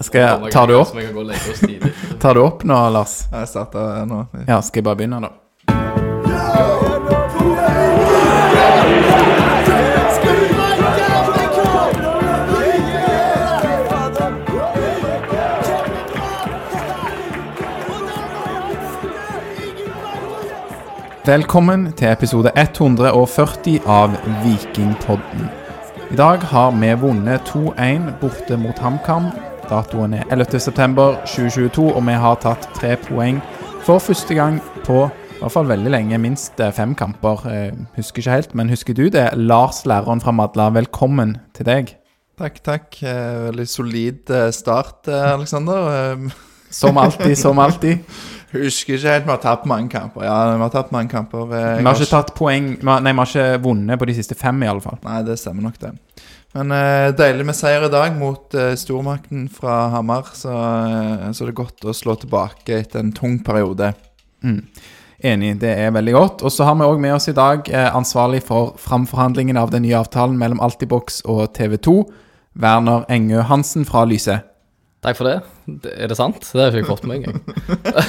Skal jeg, tar du opp? Tar du opp nå, Lars? Jeg starter nå. Ja, skal jeg bare begynne, da? Velkommen til episode 140 av Vikingpodden. I dag har vi vunnet 2-1 borte mot HamKam. Datoen er 11.9.2022, og vi har tatt tre poeng for første gang på i hvert fall veldig lenge, minst eh, fem kamper. Jeg husker ikke helt, men husker du det? Lars, læreren fra Madla, velkommen til deg. Takk, takk. Eh, Veldig solid eh, start, eh, Aleksander. Eh, Som alltid, som alltid. Husker ikke helt, vi har tapt mange kamper. Ja, vi har tapt mange kamper. Eh, Vi har ikke tatt poeng Nei, vi har ikke vunnet på de siste fem, i alle fall. Nei, det stemmer nok, det. Men uh, deilig med seier i dag mot uh, stormakten fra Hamar. Så, uh, så det er godt å slå tilbake etter en tung periode. Mm. Enig, det er veldig godt. Og så har vi òg med oss i dag ansvarlig for framforhandlingen av den nye avtalen mellom Altibox og TV 2, Werner Engø Hansen fra Lyse. Takk for det. Er det sant? Det har jeg ikke fått med engang.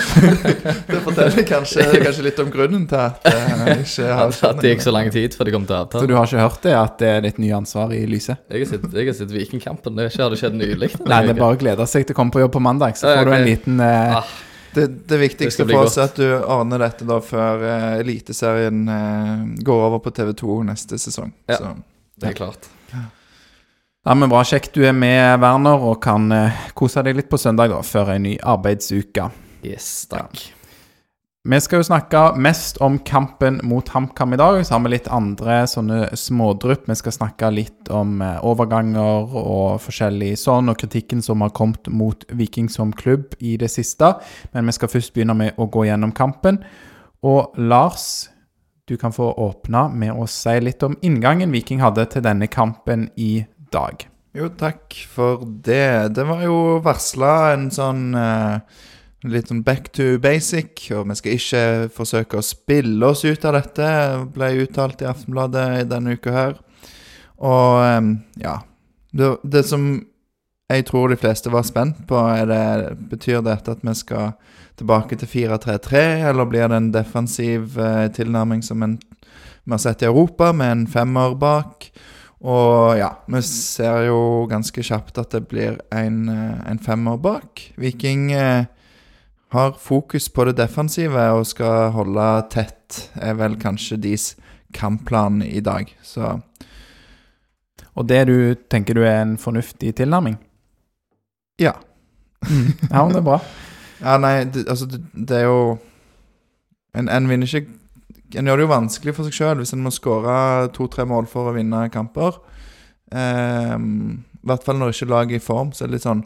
Det forteller kanskje, kanskje litt om grunnen til at det ikke har At det gikk så lang tid før de kom til Så du har ikke hørt det, at det er ditt nye ansvar i lyset? Jeg har sett, Vikingkampen. Det har ikke skjedd nylig? Nei, det er bare å glede seg til å komme på jobb på mandag, så Ja, får du en liten eh, Ah, Det, det viktigste for oss er at du ordner dette da før eh, Eliteserien eh, går over på TV2 neste sesong. Ja. Så det er klart. Ja, men Bra. Kjekt du er med, Werner, og kan eh, kose deg litt på søndag da, før en ny arbeidsuke. Yes, takk. Vi skal jo snakke mest om kampen mot HamKam i dag. Så har vi litt andre sånne smådrypp. Vi skal snakke litt om eh, overganger og forskjellig sånn, og kritikken som har kommet mot Viking som klubb i det siste. Men vi skal først begynne med å gå gjennom kampen. Og Lars, du kan få åpne med å si litt om inngangen Viking hadde til denne kampen i dag. Jo, takk for det. Det var jo varsla en sånn eh, litt sånn back to basic, og vi skal ikke forsøke å spille oss ut av dette, ble uttalt i Aftenbladet denne uka her. Og eh, ja det, det som jeg tror de fleste var spent på, er det Betyr dette at vi skal tilbake til 4-3-3, eller blir det en defensiv eh, tilnærming som vi har sett i Europa, med en femmer bak? Og ja, vi ser jo ganske kjapt at det blir en, eh, en femmer bak. Viking eh, har fokus på det defensive og skal holde tett, er vel kanskje deres kampplan i dag. Så Og det du tenker du er en fornuftig tilnærming? ja. Ja, men det er bra. Ja, nei, det, altså, det, det er jo En, en vinner ikke En gjør det jo vanskelig for seg sjøl hvis en må skåre to-tre mål for å vinne kamper. Ehm, I hvert fall når ikke laget er i form, så er det litt sånn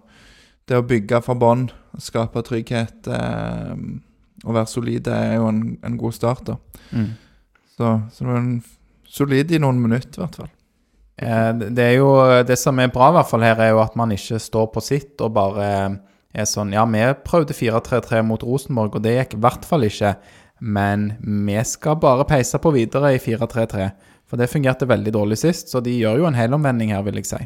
Det å bygge fra bånn, skape trygghet ehm, og være solide er jo en, en god start, da. Mm. Så, så det var en solid i noen minutter, i hvert fall. Eh, Det det er jo Det som er bra, i hvert fall her, er jo at man ikke står på sitt og bare er sånn Ja, vi prøvde 4-3-3 mot Rosenborg, og det gikk i hvert fall ikke. Men vi skal bare peise på videre i 4-3-3. For det fungerte veldig dårlig sist, så de gjør jo en helomvending her, vil jeg si.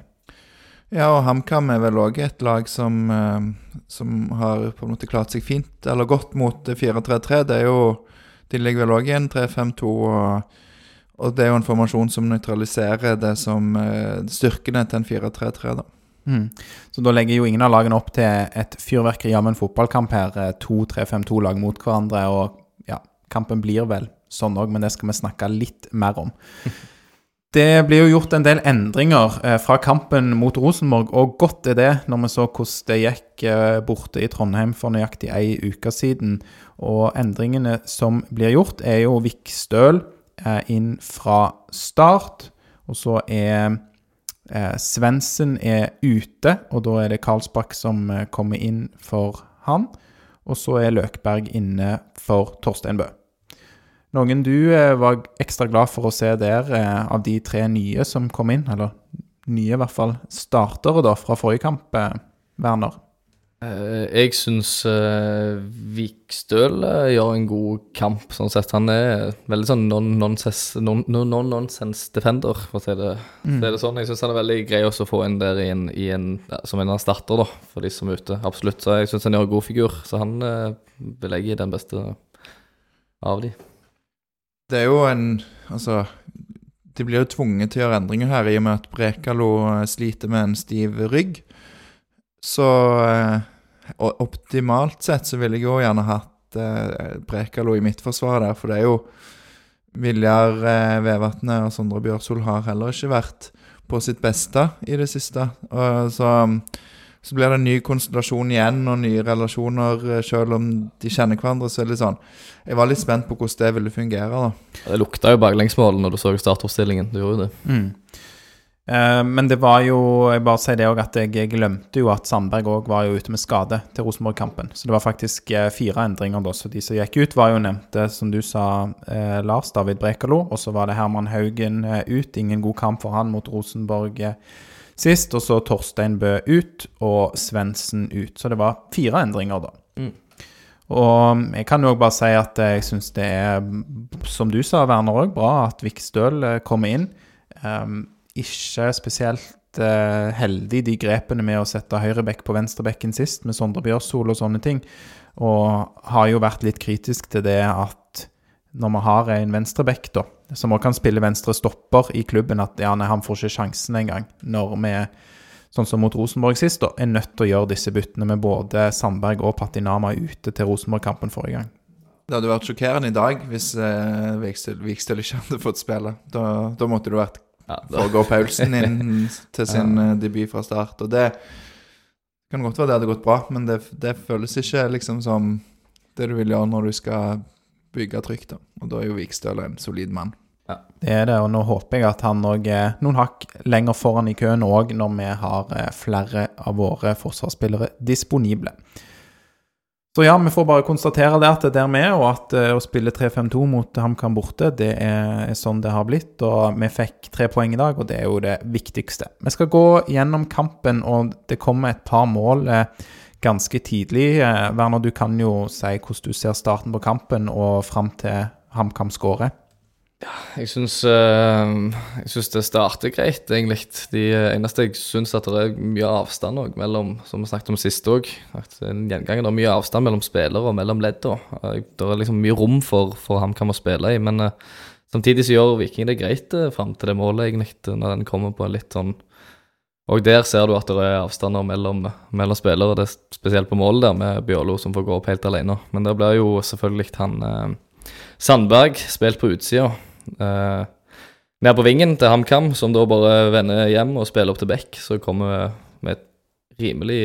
Ja, og HamKam er vel òg et lag som, eh, som har på en måte klart seg fint, eller godt mot 4-3-3. Det er jo De ligger vel òg i en 3-5-2, og, og det er jo en formasjon som nøytraliserer det som eh, styrkene til en 4-3-3, da. Mm. Så da legger jo ingen av lagene opp til et fyrverkeri av en fotballkamp her. eh, To 3-5-2-lag mot hverandre, og kampen blir vel sånn òg, men det skal vi snakke litt mer om. Det blir jo gjort en del endringer eh, fra kampen mot Rosenborg, og godt er det når vi så hvordan det gikk eh, borte i Trondheim for nøyaktig ei uke siden. Og endringene som blir gjort, er jo Vikstøl eh, inn fra start, og så er Svendsen er ute, og da er det Karlsbakk som kommer inn for han. Og så er Løkberg inne for Torstein Bø. Noen du eh, var ekstra glad for å se der, eh, av de tre nye som kom inn, eller nye i hvert fall, startere da, fra forrige kamp, eh, Werner? Eh, jeg syns Vikstøl gjør en god kamp, sånn sett. Han er veldig sånn non-nonsense non, non, non defender, for å si det, Mm. det sånn. Jeg syns han er veldig grei også å få inn der i en, i en, som en starter, da, for de som er ute. Absolutt. Så jeg syns han gjør en god figur. Så han vil jeg gi den beste av de. Det er jo en Altså, de blir jo tvunget til å gjøre endringer her i og med at Brekalo eh, sliter med en stiv rygg. Så eh, og optimalt sett så ville jeg jo gjerne hatt eh, Brekalo i midtforsvaret der, for det er jo Viljar eh, Vevatnet og Sondre Bjørsol har heller ikke vært på sitt beste i det siste. Og så, så blir det en ny konstellasjon igjen og nye relasjoner, eh, selv om de kjenner hverandre. Så er det litt sånn Jeg var litt spent på hvordan det ville fungere, da. Det lukta jo baklengsmål når du så startoppstillingen. Du gjorde jo det. Mm. Eh, men det var jo Jeg bare sier det òg at jeg glemte jo at Sandberg òg var jo ute med skade til Rosenborg-kampen. Så det var faktisk eh, fire endringer da. Så de som gikk ut, var jo nevnte, som du sa, eh, Lars David Brekalo. Og så var det Herman Haugen eh, ut. Ingen god kamp for han mot Rosenborg eh, sist. Og så Torstein Bø ut og Svendsen ut. Så det var fire endringer, da. Mm. Og jeg kan jo bare si at jeg syns det er, som du sa, Werner òg, bra at Vikstøl eh, kommer inn. Um, ikke spesielt uh, heldig de grepene med å sette høyrebekk på venstrebekken sist, med Sondre Bjørsol og sånne ting. Og har jo vært litt kritisk til det at når vi har en venstrebekk, da, som også kan spille venstre stopper i klubben, at ja, nei, han får ikke sjansen engang. Når vi, sånn som mot Rosenborg sist, da, er nødt til å gjøre disse byttene med både Sandberg og Patinama ute til Rosenborg-kampen forrige gang. Det hadde vært sjokkerende i dag hvis eh, Vikstøl, Vikstøl ikke hadde fått spille. Da, da måtte du vært Ja, for å gå Paulsen inn til sin ja. debut fra start. Og det kan godt være det hadde gått bra, men det, det føles ikke liksom som det du vil gjøre når du skal bygge trygt. da. Og da er jo Vikstøl en solid mann. Det er det, og nå håper jeg at han òg er noen hakk lenger foran i køen òg, når vi har eh, flere av våre forsvarsspillere disponible. Så ja, vi får bare konstatere det at det er der vi er, og at eh, å spille 3-5-2 mot HamKam borte, det er, sånn det har blitt. Og vi fikk tre poeng i dag, og det er jo det viktigste. Vi skal gå gjennom kampen, og det kommer et par mål eh, ganske tidlig. Eh, Werner, du kan jo si hvordan du ser starten på kampen og fram til HamKam skårer. Jeg syns, eh, jeg syns det starter greit, egentlig. De eneste jeg syns at det er mye avstand også mellom, som vi snakket om sist òg, at en det er mye avstand mellom spillere og mellom leddene. Det er liksom mye rom for, for HamKam å spille i, men eh, samtidig så gjør Viking det greit fram til det målet, egentlig, når den kommer på en litt sånn Og der ser du at det er avstander mellom, mellom spillere, det er spesielt på målet der med Bjørlo som får gå opp helt alene. Men der blir jo selvfølgelig han eh, Sandberg spilt på utsida. Uh, ned på vingen til HamKam, som da bare vender hjem og spiller opp til back, så kommer vi med et rimelig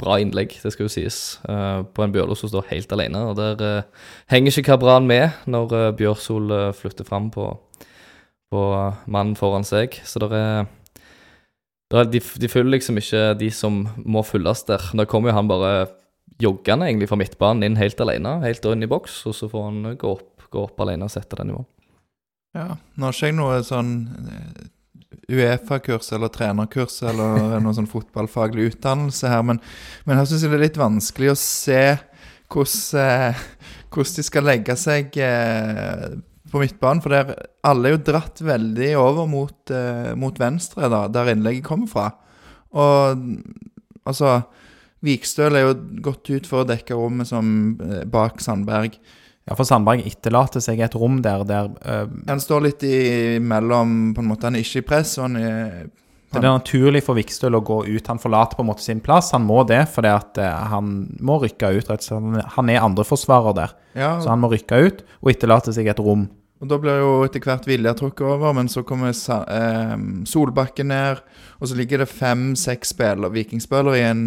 bra innlegg, det skal jo sies, eh, på en Bjørlo som står helt alene. Og der eh, henger ikke Kabran med når uh, Bjørsol flytter fram på, på mannen foran seg. Så det er de, de følger liksom ikke de som må fylles der. Da kommer jo han bare joggende egentlig fra midtbanen inn helt alene, helt inn i boks, og så får han gå opp, gå opp alene og sette den i mål. Ja, Nå ikke jeg noe sånn eh, Uefa-kurs eller trenerkurs eller noe sånn fotballfaglig utdannelse her, men, men her syns jeg det er litt vanskelig å se hvordan, eh, hvordan de skal legge seg eh, på midtbanen. For der, alle er jo dratt veldig over mot, mot venstre, da, der innlegget kommer fra. Og altså Vikstøl er jo gått ut for å dekke rommet som bak Sandberg. Ja, for Sandberg etterlater seg et rom der, der uh, Han står litt imellom, på en måte. Han er ikke i press, og han er Det er naturlig for Vikstøl å gå ut. Han forlater på en måte sin plass. Han må det fordi at eh, han må rykke ut. rett og slett. Han er andreforsvarer der, Ja, så han må rykke ut og etterlate seg et rom. og da blir jo etter hvert Vilja trukket over, men så kommer Sa eh, Solbakken ned, og så ligger det fem-seks spillere, vikingspillere, i en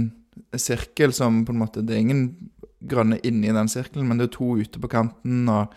sirkel som på en måte Det er ingen grønne inni den sirkelen, men det er to ute på kanten, og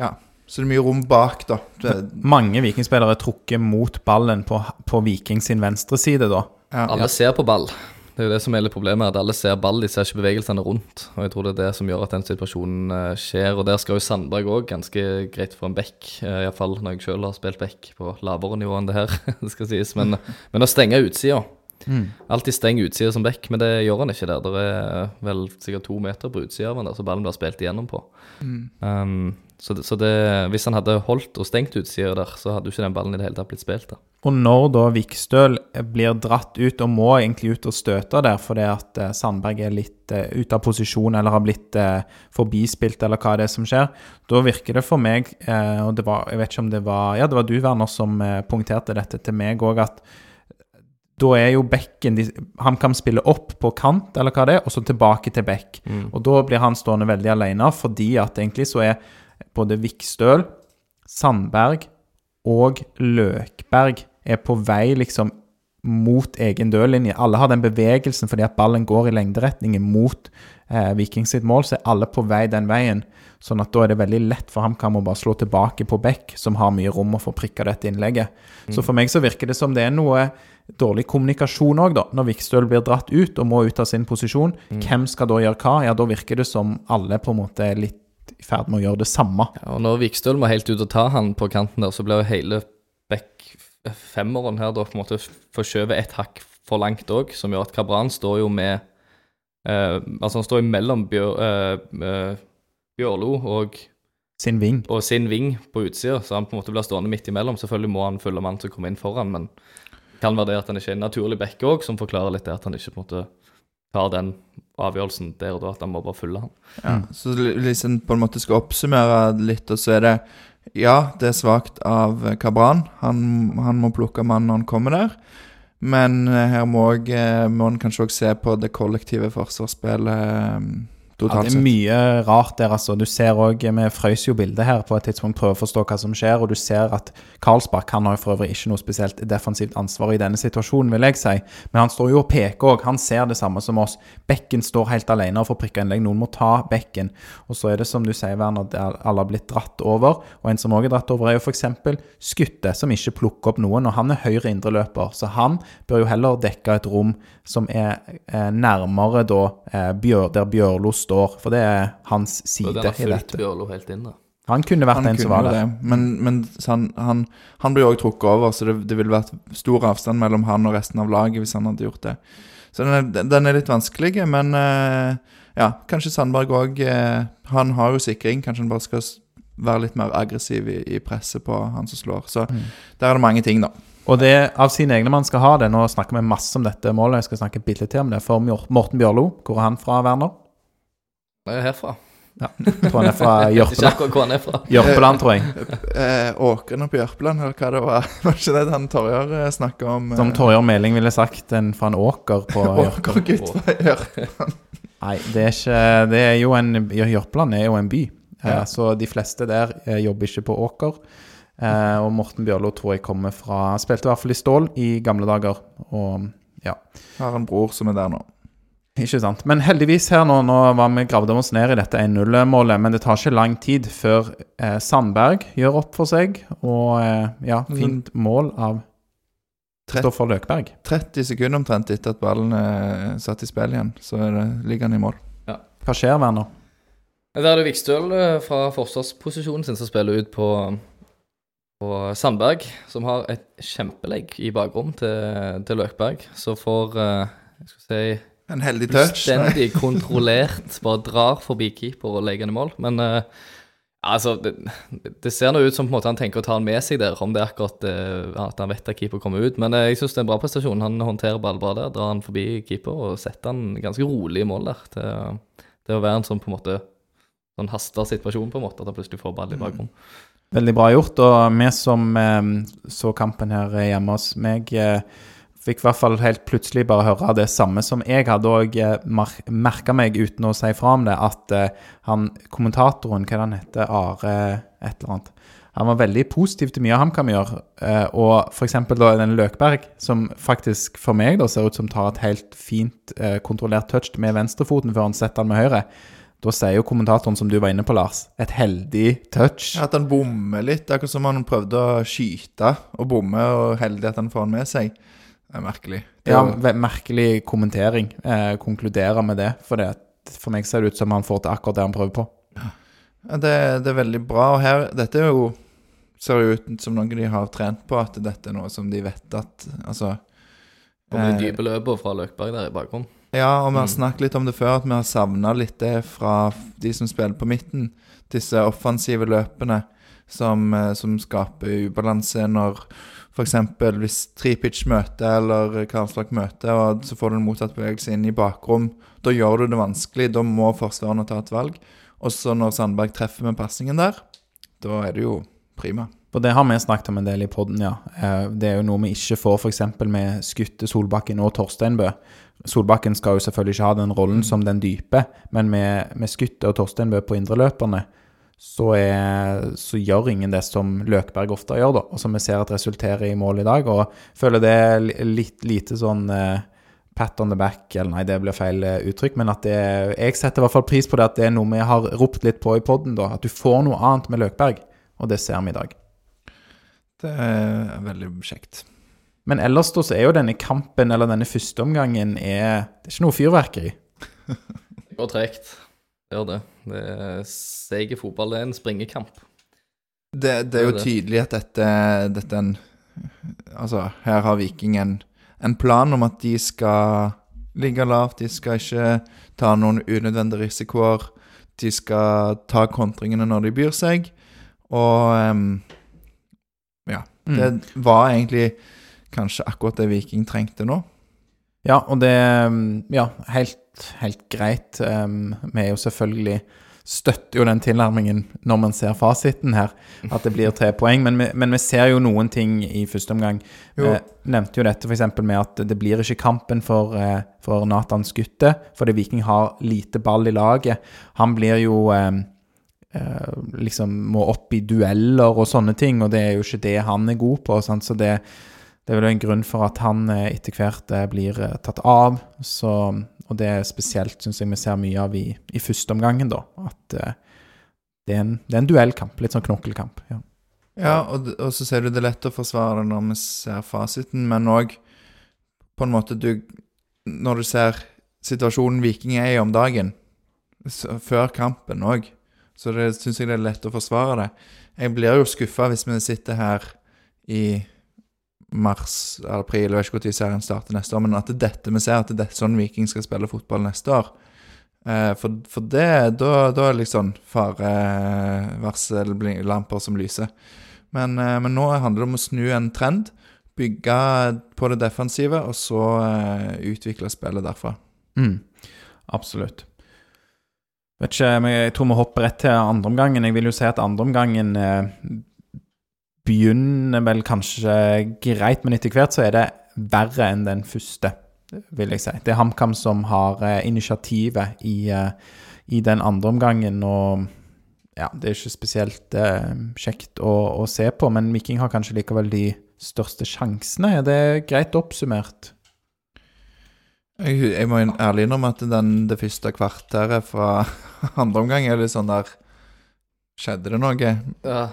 ja. Så det er mye rom bak, da. Det, Mange vikingspillere er trukket mot ballen på, på Viking sin venstre side, da. ja, Alle ser på ball. Det er jo det som er litt problemet, at alle ser ball, de ser ikke bevegelsene rundt. Og jeg tror det er det som gjør at den situasjonen eh, skjer. Og der skal jo Sandberg òg ganske greit få en back, uh, iallfall når jeg sjøl har spilt back på lavere nivå enn det her, det skal sies. Men, men å stenge utsida Mm. Alltid steng utsida som back, men det gjør han ikke der. Det er vel sikkert to meter på utsida av han der, så ballen blir spilt igjennom på. Um, så det, så det, hvis han hadde holdt og stengt utsida der, så hadde jo ikke den ballen i det hele tatt blitt spilt der. Og når da Vikstøl blir dratt ut og må egentlig ut og støte der fordi at eh, Sandberg er litt uh, ute av posisjon eller har blitt uh, forbispilt eller hva det er som skjer, da virker det for meg, uh, og det var, jeg vet ikke om det var Ja, det var du, Werner, som uh, punkterte dette til meg òg, at da er jo bekken Han kan spille opp på kant, eller hva det er, og så tilbake til bekk. Og da blir han stående veldig alene, fordi at egentlig så er både Vikstøl, Sandberg og Løkberg er på vei liksom mot egen dørlinje. Alle har den bevegelsen fordi at ballen går i lengderetningen mot eh, Viking sitt mål, så er alle på vei den veien. Sånn at da er det veldig lett for HamKam å bare slå tilbake på bekk, som har mye rom å få prikka dette innlegget. Så for meg så virker det som det er noe dårlig kommunikasjon òg, da. Når Vikstøl blir dratt ut og må ut av sin posisjon, hvem skal da gjøre hva? Ja, da virker det som alle på en måte er litt i ferd med å gjøre det samme. Ja, og når Vikstøl må helt ut og ta han på kanten der, så blir jo hele back femmeren her da på en måte forskjøvet ett hakk for langt òg, som gjør at Kabran står jo med eh, Altså han står jo mellom Bjør, eh, eh, Bjørlo og, Sin ving. og sin ving på utsida, så han på en måte blir stående midt imellom. Selvfølgelig må han følge mannen til å komme inn foran, men kan være det at han ikke er en naturlig back òg, som forklarer litt det at han ikke på en måte tar den avgjørelsen der og da, at han må bare følge han. Ja, så li- liksom på en måte skal oppsummere litt, og så er det Ja, det er svakt av Kabran. Han, han må plukke mannen når han kommer der. Men eh, her må, også, eh, må han kanskje òg se på det kollektive forsvarsspillet eh, Ja, det er mye rart der, altså. Du ser òg Vi frøs jo bildet her på et tidspunkt, prøver å forstå hva som skjer, og du ser at Karlsbakk han har jo for øvrig ikke noe spesielt defensivt ansvar i denne situasjonen, vil jeg si. Men han står jo og peker òg. Han ser det samme som oss. Bekken står helt alene og får prikka innlegg. Noen må ta bekken. Og så er det som du sier, Werner, at alle har blitt dratt over. Og en som òg er dratt over, er jo f.eks. Skutte, som ikke plukker opp noen. Og han er høyre indreløper, så han bør jo heller dekke et rom som er eh, nærmere da eh, Bjør, der Bjørlo står, for det er hans Og dette. den har i fulgt. Bjørlo helt inn da. Han kunne vært Han en som var der. det, men, men han, han, han blir jo òg trukket over, så det, det ville vært stor avstand mellom han og resten av laget hvis han hadde gjort det. Så den er, den er litt vanskelig, men eh, ja, kanskje Sandberg òg Han har jo sikring, kanskje han bare skal være litt mer aggressiv i, i presset på han som slår. Så Mm. der er det mange ting, da. Og det av sine egne man skal ha det. Nå snakker vi masse om dette målet. Jeg skal snakke bitte litt til om det. For Morten Bjørlo, hvor er han fra, Werner? Det er herfra. Ja, Jeg tror han er fra Ikke Jørpeland, akkurat hvor han er fra. Jørpeland tror jeg. Eh, Åkeren oppe i Jørpeland, eller hva det var? Var ikke det han Torjar eh, snakka om? Som Torjar Meling ville sagt, en fra en åker på Jørpeland. Åkergutt fra Jørpeland. Nei, det er ikke Det er jo en Jørpeland er jo en by. Eh, Ja. Så de fleste der eh, jobber ikke på åker. Eh, og Morten Bjørlo tror jeg kommer fra Spilte i hvert fall i Stål i gamle dager. Og ja. Har en bror som er der nå. Ikke sant. Men heldigvis her nå, nå var vi gravde oss ned i dette 1-0-målet, men det tar ikke lang tid før eh, Sandberg gjør opp for seg. Og eh, ja, fint mål av Stoffer Løkberg. 30 sekunder omtrent etter at ballen er satt i spill igjen, så er det, ligger han i mål. Hva skjer, Werner? Der er det Vikstøl eh, fra forsvarsposisjonen sin som spiller ut på, på Sandberg, som har et kjempelegg i bakrom til, til Løkberg. Så får eh, jeg skal si En heldig touch. fullstendig kontrollert bare drar forbi keeper og legger den i mål. Men uh, altså det, det ser nå ut som på en måte han tenker å ta den med seg der, om det er akkurat uh, at han vet at keeper kommer ut. Men uh, jeg syns det er en bra prestasjon. Han håndterer ball bra der, drar han forbi keeper og setter han ganske rolig i mål der. Til, til å være en sånn på en måte sånn hasta situasjon, på en måte, at han plutselig får ball i bakgrunnen. Veldig bra gjort. Og vi som eh, så kampen her hjemme hos meg, eh, fikk i hvert fall helt plutselig bare høre det samme som jeg hadde òg eh, mer merka meg uten å si fra om det, at eh, han kommentatoren, hva han heter, Are et eller annet han var veldig positiv til mye HamKam gjør. Eh, og f.eks. den Løkberg, som faktisk for meg da ser ut som tar et helt fint kontrollert touch med venstrefoten før han setter den med høyre. Da sier jo kommentatoren, som du var inne på, Lars, et heldig touch. At han bommer litt, akkurat som han prøvde å skyte og bomme, og heldig at han får den med seg. Er merkelig. Det er Ja, merkelig kommentering. Eh, konkludere med det. For, det, for meg ser det ut som han får til akkurat det han prøver på. Ja, det, det er veldig bra. Og her, dette er jo ser jo ut som noe de har trent på, at dette er noe som de vet at Altså Kommer de eh, dype løpene fra Løkberg der i bakgrunnen. Ja, og vi har Mm. snakket litt om det før, at vi har savna litt det fra de som spiller på midten. Disse offensive løpene som, eh, som skaper ubalanse når f.eks. hvis Tripic møter eller Karlslak møter, og så får du en motsatt bevegelse inn i bakrom. Da gjør du det vanskelig. Da må forsvarerne ta et valg. Og så når Sandberg treffer med pasningen der, da er det jo prima. For det har vi snakket om en del i podden, ja. Eh, Det er jo noe vi ikke får f.eks. med Skutte, Solbakken og Torsteinbø. Solbakken skal jo selvfølgelig ikke ha den rollen som den dype, men med, med Skutte og Torsteinbø på indreløperne, så, er, så gjør ingen det som Løkberg ofte gjør, da. Og som vi ser at resulterer i mål i dag. Og føler det er litt lite sånn eh, pat on the back, eller nei, det blir feil eh, uttrykk, men at det Jeg setter i hvert fall pris på det at det er noe vi har ropt litt på i podden, da. At du får noe annet med Løkberg, og det ser vi i dag. Det er veldig kjekt. Men ellers da så er jo denne kampen, eller denne første omgangen, er, det er ikke noe fyrverkeri. Det går tregt. Det gjør det. Det seig fotball. Det er en springekamp. Det, det er jo tydelig at dette, dette en Altså, her har Viking en, en plan om at de skal ligge lavt, de skal ikke ta noen unødvendige risikoer. De skal ta kontringene når de byr seg. Og em, ja. Mm. Det var egentlig kanskje akkurat det Viking trengte nå. Ja, og det mm, Ja, helt, helt greit. Um, vi er jo selvfølgelig støtter jo den tilnærmingen når man ser fasiten her, at det blir tre poeng. Men vi, men vi ser jo noen ting i første omgang. Jo. Eh, nevnte jo dette f.eks. med at det blir ikke kampen for, eh, for Nathan Skutte, fordi Viking har lite ball i laget. Han blir jo eh, eh, liksom må opp i dueller og sånne ting, og det er jo ikke det han er god på. Sant? Så det, det er vel en grunn for at han eh, etter hvert eh, blir eh, tatt av. Så, og det er spesielt, syns jeg vi ser mye av i, i første omgangen, da. At uh, det, er en, det er en duellkamp. Litt sånn knokkelkamp. Ja. Ja, og, og så ser du det lett å forsvare når vi ser fasiten, men òg på en måte du Når du ser situasjonen Viking er i om dagen, så, før kampen òg, så syns jeg det er lett å forsvare det. Jeg blir jo skuffa hvis vi sitter her i mars eller april, jeg vet ikke når serien starter neste år, men at det er dette vi ser, at det er sånn Viking skal spille fotball neste år. Eh, for, for det, da, da er det liksom farevarsellamper som lyser. Men, eh, men nå handler det om å snu en trend, bygge på det defensive, og så eh, utvikle spillet derfra. Mm, absolutt. Vet ikke, jeg tror vi hopper rett til andreomgangen. Jeg vil jo si at andreomgangen eh, begynner vel kanskje greit, men etter hvert så er det verre enn den første, vil jeg si. Det er HamKam som har eh, initiativet i, eh, i den andre omgangen, og ja, det er ikke spesielt eh, kjekt å, å se på, men Viking har kanskje likevel de største sjansene. Er det greit oppsummert? Jeg, jeg må ærlig innrømme at den, det første kvarteret fra andre omgang er litt sånn der Skjedde det noe? Ja,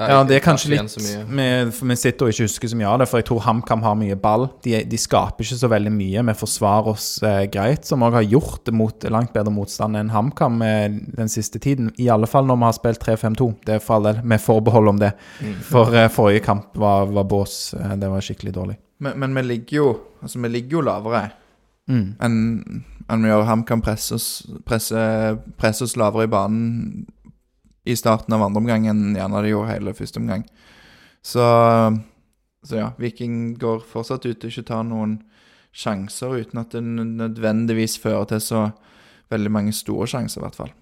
Ja, det er kanskje litt vi, vi sitter og ikke husker så mye av det, for jeg tror HamKam har mye ball. De, de skaper ikke så veldig mye. Vi forsvarer oss eh, greit, som òg har gjort det mot langt bedre motstand enn HamKam eh, den siste tiden. I alle fall når vi har spilt 3-5-2. Det er for all del med forbehold om det. Mm. For eh, forrige kamp var, var bås. Eh, det var skikkelig dårlig. Men, men vi ligger jo Altså, vi ligger jo lavere Mm. enn en vi gjør. HamKam presse oss, presse, presse oss lavere i banen i starten av andre omgang enn gjerne de gjorde hele første omgang. Så, så ja, Viking går fortsatt ut og ikke tar noen sjanser uten at det nødvendigvis fører til så veldig mange store sjanser, i hvert fall.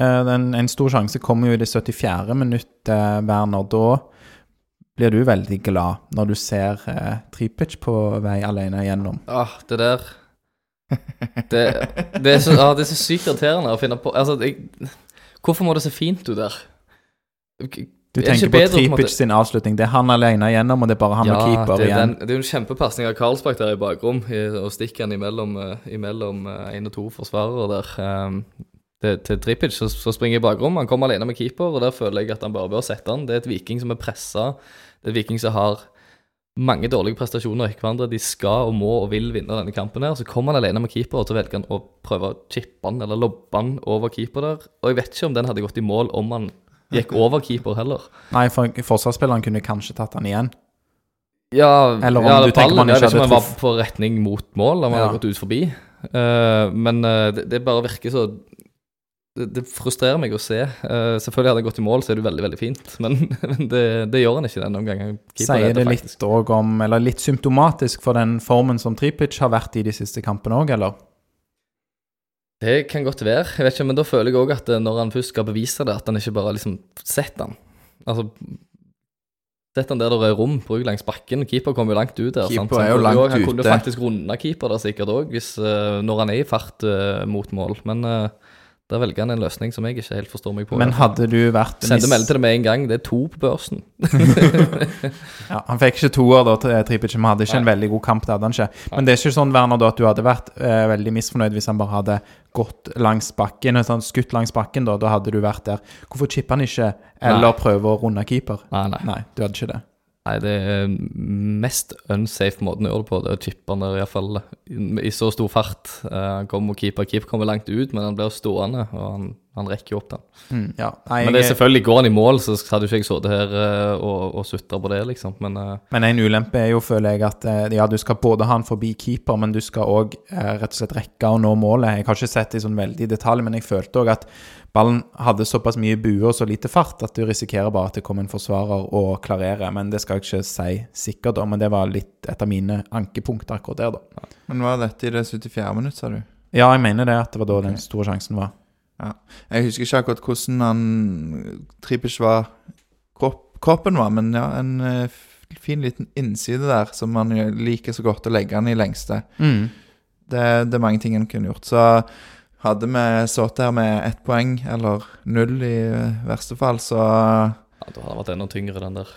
En, en stor sjanse kommer jo i det 74. minutt, eh, Werner. Da blir du veldig glad når du ser eh, Tripic på vei alene gjennom. Ah, det der det, det, er så, ah, det er så sykt irriterende å finne på Altså, jeg, hvorfor må det se fint ut der? Du Er tenker på bedre, på? Tripic sin avslutning. Det er han alene igjennom, og det er bare han og keeper det, igjen. den, det er jo en kjempepasning av Karlsbakk der i bakrom, i, og stikker han imellom, eh, imellom eh, en og to forsvarere der. Um, til, til Tripic, så, så springer i bakrom. Han kommer alene med keeper, og der føler jeg at han bare bør sette han. Det er et Viking som er pressa. Det er et Viking som har mange dårlige prestasjoner i hverandre. De skal og må og vil vinne denne kampen. her, Så kommer han alene med keeper, og så velger han å prøve å chippe han eller lobbe han over keeper der. Og jeg vet ikke om den hadde gått i mål om han gikk over keeper heller. Nei, for forsvarsspilleren kunne kanskje tatt han igjen. Ja, Eller om ja, du ballen, man ikke hadde han var på retning mot mål, om han Ja. hadde gått ut forbi. Uh, men uh, det, det bare virker så det, det frustrerer meg å se. Uh, selvfølgelig hadde han gått i mål, så er det veldig veldig fint, men, men det, det gjør han ikke denne omgangen. Sier det faktisk. litt òg om Eller litt symptomatisk for den formen som Tripic har vært i de siste kampene òg, eller? Det kan godt være. Jeg vet ikke, Men da føler jeg òg at eh, når han først skal bevise det, at han ikke bare liksom setter han. Altså Sett han der det er rom, bruk langs bakken. Keeper kommer jo langt ut der. Keeper sant? er jo langt langt Han kunne ute. faktisk runde keeper der sikkert òg, når han er i fart uh, mot mål. Men eh, der velger han en løsning som jeg ikke helt forstår meg på. Men hadde du vært Sendte melding til det med en gang. Det er to på børsen. Ja, Han fikk ikke toer da Tripic, men hadde ikke en veldig god kamp. det hadde han ikke. Men det er ikke sånn Werner, da, at du hadde vært eh, veldig misfornøyd hvis han bare hadde gått langs bakken, sånn, han skutt langs bakken, da, da hadde du vært der. Hvorfor chipper han ikke, eller prøver å runde keeper? Nei, nei. Nei, du hadde ikke det. Nei, det er mest unsafe måten å gjøre det på. Det er å chippe han der iallfall i så stor fart. Eh, Han kommer og keeper. Keeper kommer langt ut, men han blir stående, og han, han rekker jo opp den. Mm, ja. Nei, Men det er selvfølgelig går han i mål, så hadde jo ikke jeg sittet her eh, og, og sutra på det, liksom. Men eh, Men en ulempe er jo, føler jeg, at eh, ja, du skal både ha han forbi keeper, men du skal òg rett og slett rekke å nå målet. Jeg har ikke sett det i sånn veldig detalj, men jeg følte òg at ballen hadde såpass mye bue og så lite fart at du risikerer bare at det kommer en forsvarer og klarerer. Men det skal jeg ikke si sikkert, da. Men det var litt et av mine ankepunkter akkurat der, da. Men var dette i det 74. minutt, sa du? Ja, jeg mener det, at det var da den store sjansen var. Jeg husker ikke akkurat hvordan han Tripic var kropp, Kroppen var, men ja, en eh, fin liten innside der som man liker så godt å legge han i lengste. Mm. Det, det er mange ting en kunne gjort. Så hadde vi sittet her med ett poeng, eller null i eh, verste fall, så ja, da hadde det vært enda tyngre, den der.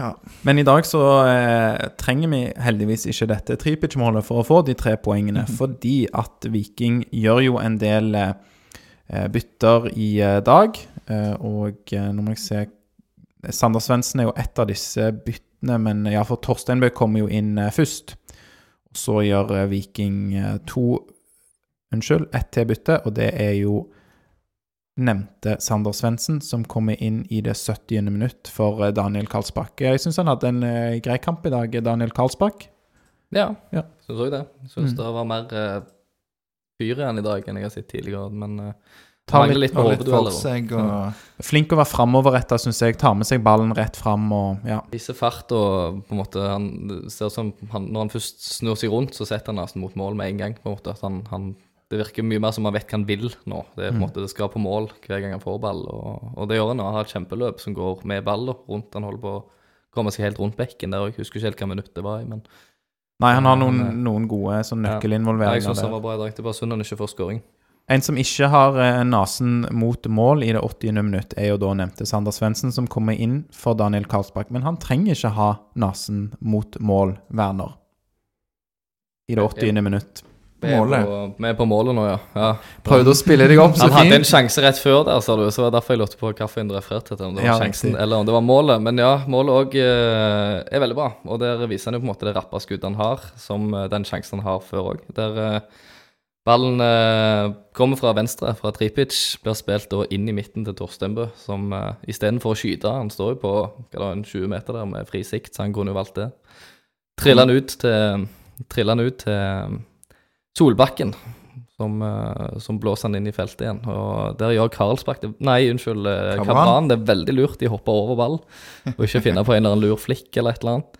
ja. Men i dag så eh, trenger vi heldigvis ikke dette Tripic-målet for å få de tre poengene, fordi at Viking gjør jo en del eh, bytter i eh, dag. Eh, og eh, nå må jeg se Sander Svendsen er jo et av disse byttene, men ja, for Torsteinbø kommer jo inn eh, først. Så gjør eh, Viking eh, to Unnskyld, ett til bytte, og det er jo nevnte Sander Svendsen, som kommer inn i det 70. minutt for eh, Daniel Karlsbakk. Jeg syns han hadde en eh, grei kamp i dag, Daniel Karlsbakk. Ja, Ja. syns òg det. Syns Mm. det var mer fyr i i dag enn jeg har sett tidligere. Men uh, Tar mangler litt- litt litt for seg og Flink å være framoverretta, syns jeg. Tar med seg ballen rett fram og ja. Viser fart og på en måte han, ser som han, når han først snur seg rundt, så setter han nesten mot mål med en gang. på en måte at han, han Det virker mye mer som han vet hva han vil nå. Det er på en Mm. måte, det skal på mål hver gang han får ball. Og, og det gjør han. Han har et kjempeløp som går med ball rundt. Han holder på å komme seg helt rundt bekken der. òg. Husker ikke helt hva minutt det var i, men Nei, han har noen, eh, noen gode sånn ja. jeg nøkkelinvolveringer syns han var bra i dag. Det bare synd han ikke får skåring. En som ikke har eh, nesen mot mål i det 80. minutt, er jo da nevnte Sander Svendsen, som kommer inn for Daniel Karlsbakk. Men han trenger ikke ha nesen mot mål, Werner. I det 80. minutt. Vi er Målet. på, vi er på målet nå, ja. ja. Prøvde å spille deg opp så fint. Han hadde en sjanse rett før der, sa du. Så var det derfor jeg lurte på hvilken du refererte til. Om det var Ja, sjansen eller om det var målet. Men ja, målet òg er veldig bra. Og der viser han jo på en måte det rappa skuddet han har, som eh, den sjansen han har før òg. Der eh, ballen eh, kommer fra venstre, fra Tripic, blir spilt da inn i midten til Torstenbø, som uh, istedenfor å skyte Han står jo på hva da, en 20 meter der med fri sikt, så han kunne jo valgt det. Triller han ut til, triller han ut til eh, Solbakken, som, eh, som blåser han inn i feltet igjen. Og der gjør Karlsbakk det Nei, unnskyld, eh, Kabran. Det er veldig lurt. De hopper over ball, og ikke finner på en eller annen lur flikk eller et eller annet.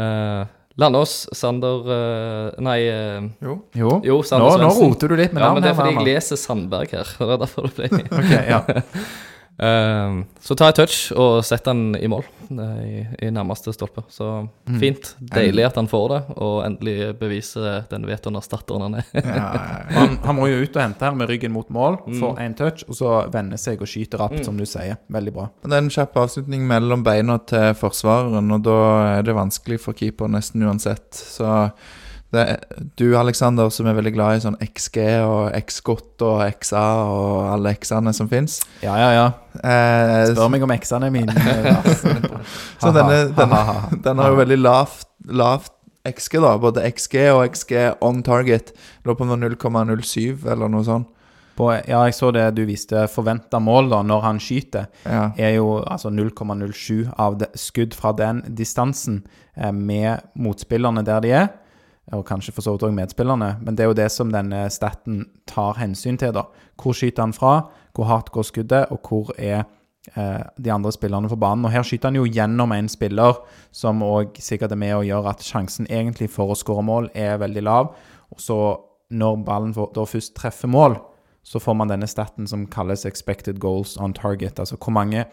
Uh, Landås, Sander uh, Nei, uh, Jo. Jo, jo, nå, Sander nå Svendsen. roter du litt med Ja, men det er fordi jeg leser Sandberg her. Det er derfor det ble Ok, ja. Eh, Så tar jeg touch og setter den i mål eh, i, i nærmeste stolpe. Så Mm. fint. Deilig at han får det, og endelig beviser den Veton-erstatteren han er. Ja. Han, han må jo ut og hente her med ryggen mot mål, Få får én touch, og så vende seg og skyte rapt, Mm. som du sier. Veldig bra. Det er en kjapp avslutning mellom beina til forsvareren, og da er det vanskelig for keeper nesten uansett. Så Det er, du, Alexander, som er veldig glad i sånn XG og XGOT og XA og alle X-ene som fins. Ja, ja, ja. Eh, Spør meg om eksene mine. Så denne, denne, den har jo veldig lavt, lavt XG, da. Både XG og XG on target. Lå på noe 0,07 eller noe sånt. På, ja, jeg så det du viste. Forventa mål da, når han skyter, Ja. er jo altså 0,07 av det, skudd fra den distansen eh, med motspillerne der de er. Og kanskje for så vidt òg medspillerne. Men det er jo det som denne staten tar hensyn til. da. Hvor skyter han fra, hvor hardt går skuddet, og hvor er eh, de andre spillerne på banen. Og Her skyter han jo gjennom en spiller, som òg sikkert er med å gjøre at sjansen egentlig for å skåre mål er veldig lav. Og så, når ballen da først treffer mål, så får man denne staten som kalles expected goals on target. Altså hvor mange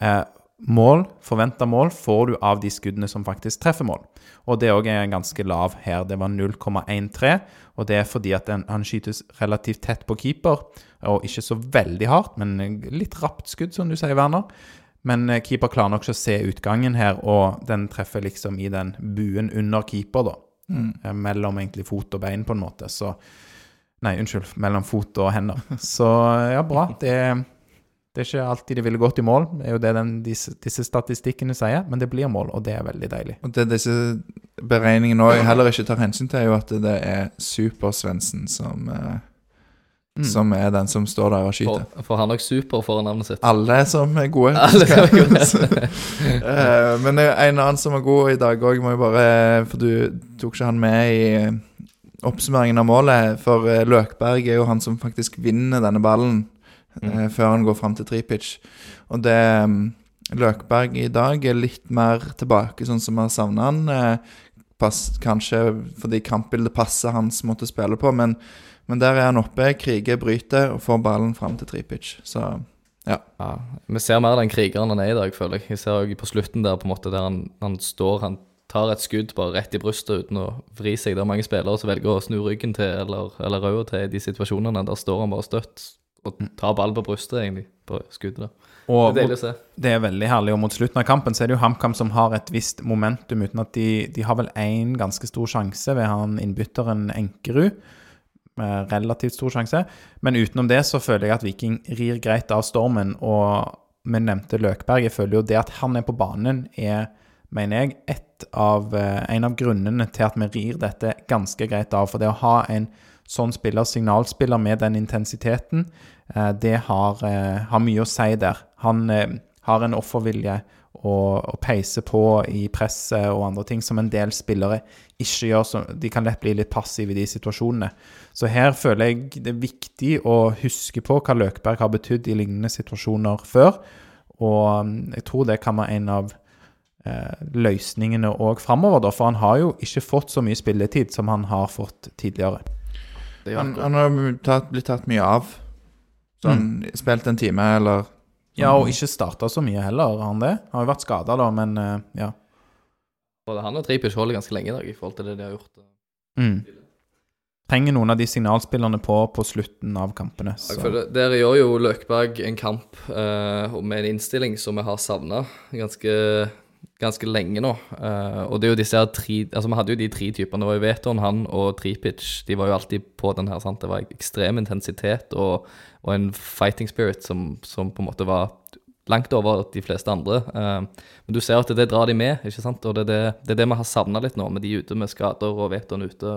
eh, mål, forventa mål, får du av de skuddene som faktisk treffer mål. Og det òg er ganske lav her. Det var 0,13. Og det er fordi at den, han skytes relativt tett på keeper, og ikke så veldig hardt, men litt rapt skudd, som du sier, Werner. Men eh, keeper klarer nok ikke å se utgangen her, og den treffer liksom i den buen under keeper, da. Mm. Mellom egentlig fot og bein, på en måte. Så Nei, unnskyld. Mellom fot og hender. Så ja, bra. Det, det er ikke alltid de ville gått i mål, det er jo det den, disse, disse statistikkene sier, men det blir mål, og det er veldig deilig. Og det disse beregningene òg heller ikke tar hensyn til, er jo at det er Super-Svendsen som, eh, Mm. som er den som står der og skyter. For, for han er nok super foran navnet sitt. Alle som er gode. Alle som er gode. Eh, Men en annen som er god i dag òg, må jo bare For du tok ikke han med i oppsummeringen av målet. For eh, Løkberg er jo han som faktisk vinner denne ballen eh, før han går fram til trepitch. Og det mm, Løkberg i dag er litt mer tilbake, sånn som vi har savna han. Eh, pass, kanskje fordi kampbildet passer hans måte å spille på, men, men der er han oppe, kriger, bryter og får ballen fram til trepitch. Så Ja, Vi ser mer den krigeren han er i dag, føler jeg. Jeg ser også på slutten der på en måte der han, han står Han tar et skudd bare rett i brystet uten å vri seg. Det er mange spillere som velger å snu ryggen til eller, eller røde til i de situasjonene. Der står han bare støtt og tar ball på brystet, egentlig, på skuddet. da. Det er det er veldig herlig. Og mot slutten av kampen så er det jo HamKam som har et visst momentum, uten at de, de har vel én ganske stor sjanse ved han innbytteren Enkerud. Med relativt stor sjanse. Men utenom det så føler jeg at Viking rir greit av stormen. Og vi nevnte Løkberg. Jeg føler jo det at han er på banen, er, mener jeg, et av, eh, en av grunnene til at vi rir dette ganske greit av. For det å ha en sånn spiller, signalspiller med den intensiteten, eh, det har, eh, har mye å si der. Han eh, har en offervilje og, og peiser på i presset og andre ting som en del spillere ikke gjør. Så de kan lett bli litt passive i de situasjonene. Så her føler jeg det er viktig å huske på hva Løkberg har betydd i lignende situasjoner før. Og mm, jeg tror det kan være en av eh, løsningene òg framover, for han har jo ikke fått så mye spilletid som han har fått tidligere. Er Han, han har tatt, blitt tatt mye av. Sånn spilt en time, eller Ja, og ikke starta så mye heller, har han det? Han har jo vært skada, da, men eh, ja. Både han og Tripic holder ganske lenge i dag i forhold til det de har gjort. Mm. Trenger noen av de signalspillerne på på slutten av kampene. Jeg Så. føler, Der gjør jo Løkberg en kamp eh, med en innstilling som vi har savna ganske, ganske lenge nå. Uh, og det er jo disse her tre Altså Vi hadde jo de tre typene. Det var jo Veton, han og Tripic. De var jo alltid på den her. sant? Det var ekstrem intensitet og, og en fighting spirit som, som på en måte var langt over de fleste andre. Uh, men du ser at det drar de med, ikke sant? Og det er det, det, er det vi har savna litt nå, med de ute med skader og Veton ute,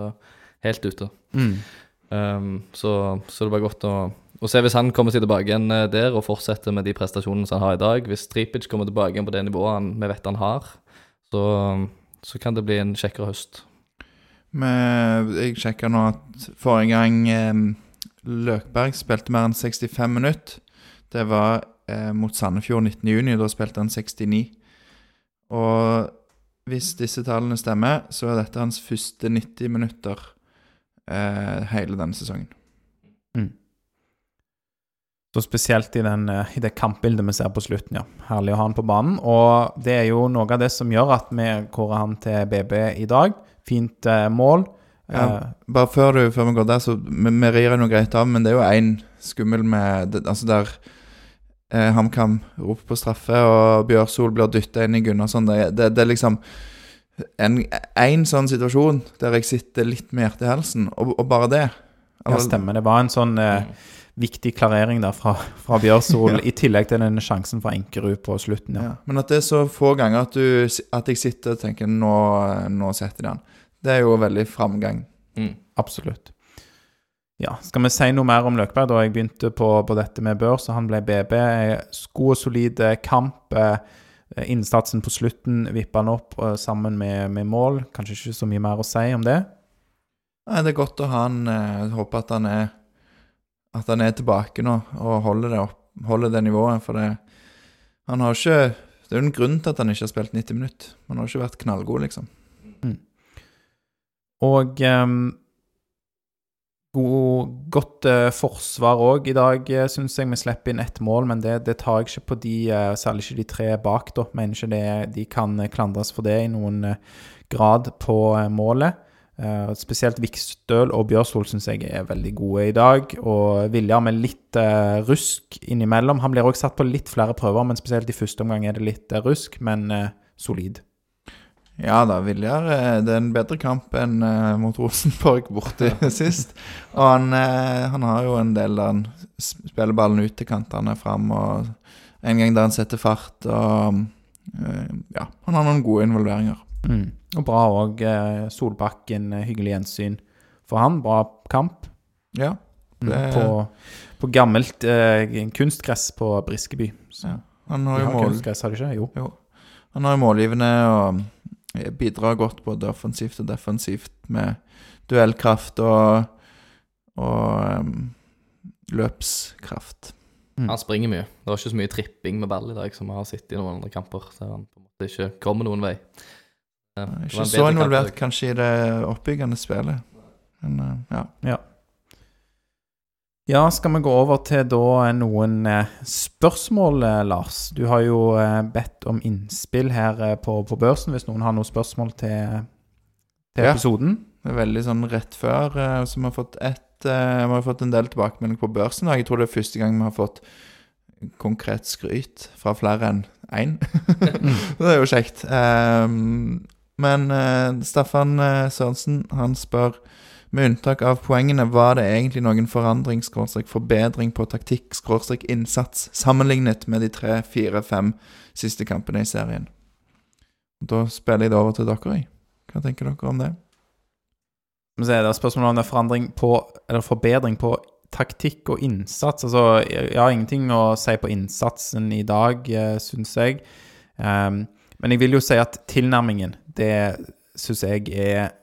helt ute. Mm. Um, så, så det var godt å, å se hvis han kommer seg tilbake igjen eh, der og fortsetter med de prestasjonene som han har i dag. Hvis Tripic kommer tilbake igjen på det nivået han, vi vet han har, så, så kan det bli en kjekkere høst. Men jeg sjekka nå at forrige gang eh, Løkberg spilte mer enn 65 minutter. Det var eh, mot Sandefjord 19.6. Da spilte han 69. Og hvis disse tallene stemmer, så er dette hans første 90 minutter eh, hele denne sesongen. Så spesielt i, den, eh, i det kampbildet vi ser på slutten, ja. Herlig å ha han på banen. Og det er jo noe av det som gjør at vi kårer han til BB i dag. Fint eh, mål. Ja, Eh, bare før, du, før vi går der, så vi, vi rir noe greit av, men det er jo én skummel med det, Altså der eh, HamKam roper på straffe, og Bjørsol blir dytta inn i Gunnarsson. Det, det, det er liksom en, en sånn situasjon der jeg sitter litt med hjertet i halsen, og, og bare det. Ja, stemmer. Det var en sånn eh, viktig klarering der fra, fra Bjørsol, i tillegg til den sjansen fra Enkerud på slutten. ja. Ja. Men at det er så få ganger at, du, at jeg sitter og tenker nå, nå setter de den, Det er jo veldig framgang. Mm. Absolutt. Ja, Skal vi si noe mer om Løkberg? da Jeg begynte på, på dette med børs, og han ble BB. Sko God og solid eh, kamp. eh, Innsatsen på slutten vippa han opp eh, sammen med, med mål. Kanskje ikke så mye mer å si om det. Nei, det er godt å ha han eh, håper at han er At han er tilbake nå og holder det opp Holder det nivået, for det Han har ikke Det er jo en grunn til at han ikke har spilt 90 minutter. Han har ikke vært knallgod, liksom. Og um, god, godt uh, forsvar òg i dag, uh, syns jeg. Vi slipper inn ett mål, men det, det tar jeg ikke på de, uh, særlig ikke de tre bak. da. Mener ikke det, de kan eh, klandres for det i noen uh, grad på eh, målet. Eh, spesielt Vikstøl og Bjørsvold syns jeg er veldig gode i dag. Og Viljar med litt uh, rusk innimellom. Han blir også satt på litt flere prøver, men spesielt i første omgang er det litt uh, rusk, men solid. Ja da, Viljar Det er en bedre kamp enn mot Rosenborg borte sist. Og han, han har jo en del der han spiller ballen ut til kantene fram, og en gang der han setter fart, og Ja, han har noen gode involveringer. Mm. Og bra òg. Eh, Solbakken, eh, hyggelig gjensyn for han. Bra kamp. Ja. Mm. Det- På, på gammelt eh, kunstgress på Briskeby. Så, Ja. Han har jo mål, kunstgress, har ikke? Jo. han har jo målgivende og eh, bidrar godt både offensivt og defensivt med duellkraft og, og um, løpskraft. Mm. Han springer mye. Det var ikke så mye tripping med ball i dag som vi har sett i noen andre kamper. Så han på en måte ikke kommer noen vei. Eh, det var en Ikke så involvert kanskje i det oppbyggende spillet. Men eh, ja. Ja, skal vi gå over til da noen eh, spørsmål, eh, Lars? Du har jo eh, bedt om innspill her eh, på, på børsen, hvis noen har noen spørsmål til, til Ja. episoden. Det er veldig sånn rett før eh, Så vi har fått ett eh, Vi har fått en del tilbakemelding på børsen. Jeg tror det er første gang vi har fått konkret skryt fra flere enn én. det er jo kjekt. Ehm, men uh, Staffan uh, Sørensen han spør med unntak av poengene, var det egentlig noen forandring, skråstrek forbedring på taktikk, skråstrek innsats, sammenlignet med de tre, fire, fem siste kampene i serien? Da spiller jeg det over til dere. Hva tenker dere om det? Så er Det er spørsmål om det er forandring på, eller forbedring på taktikk og innsats. Altså, jeg har ingenting å si på innsatsen i dag, eh, syns jeg. Ehm, men jeg vil jo si at tilnærmingen, det syns jeg er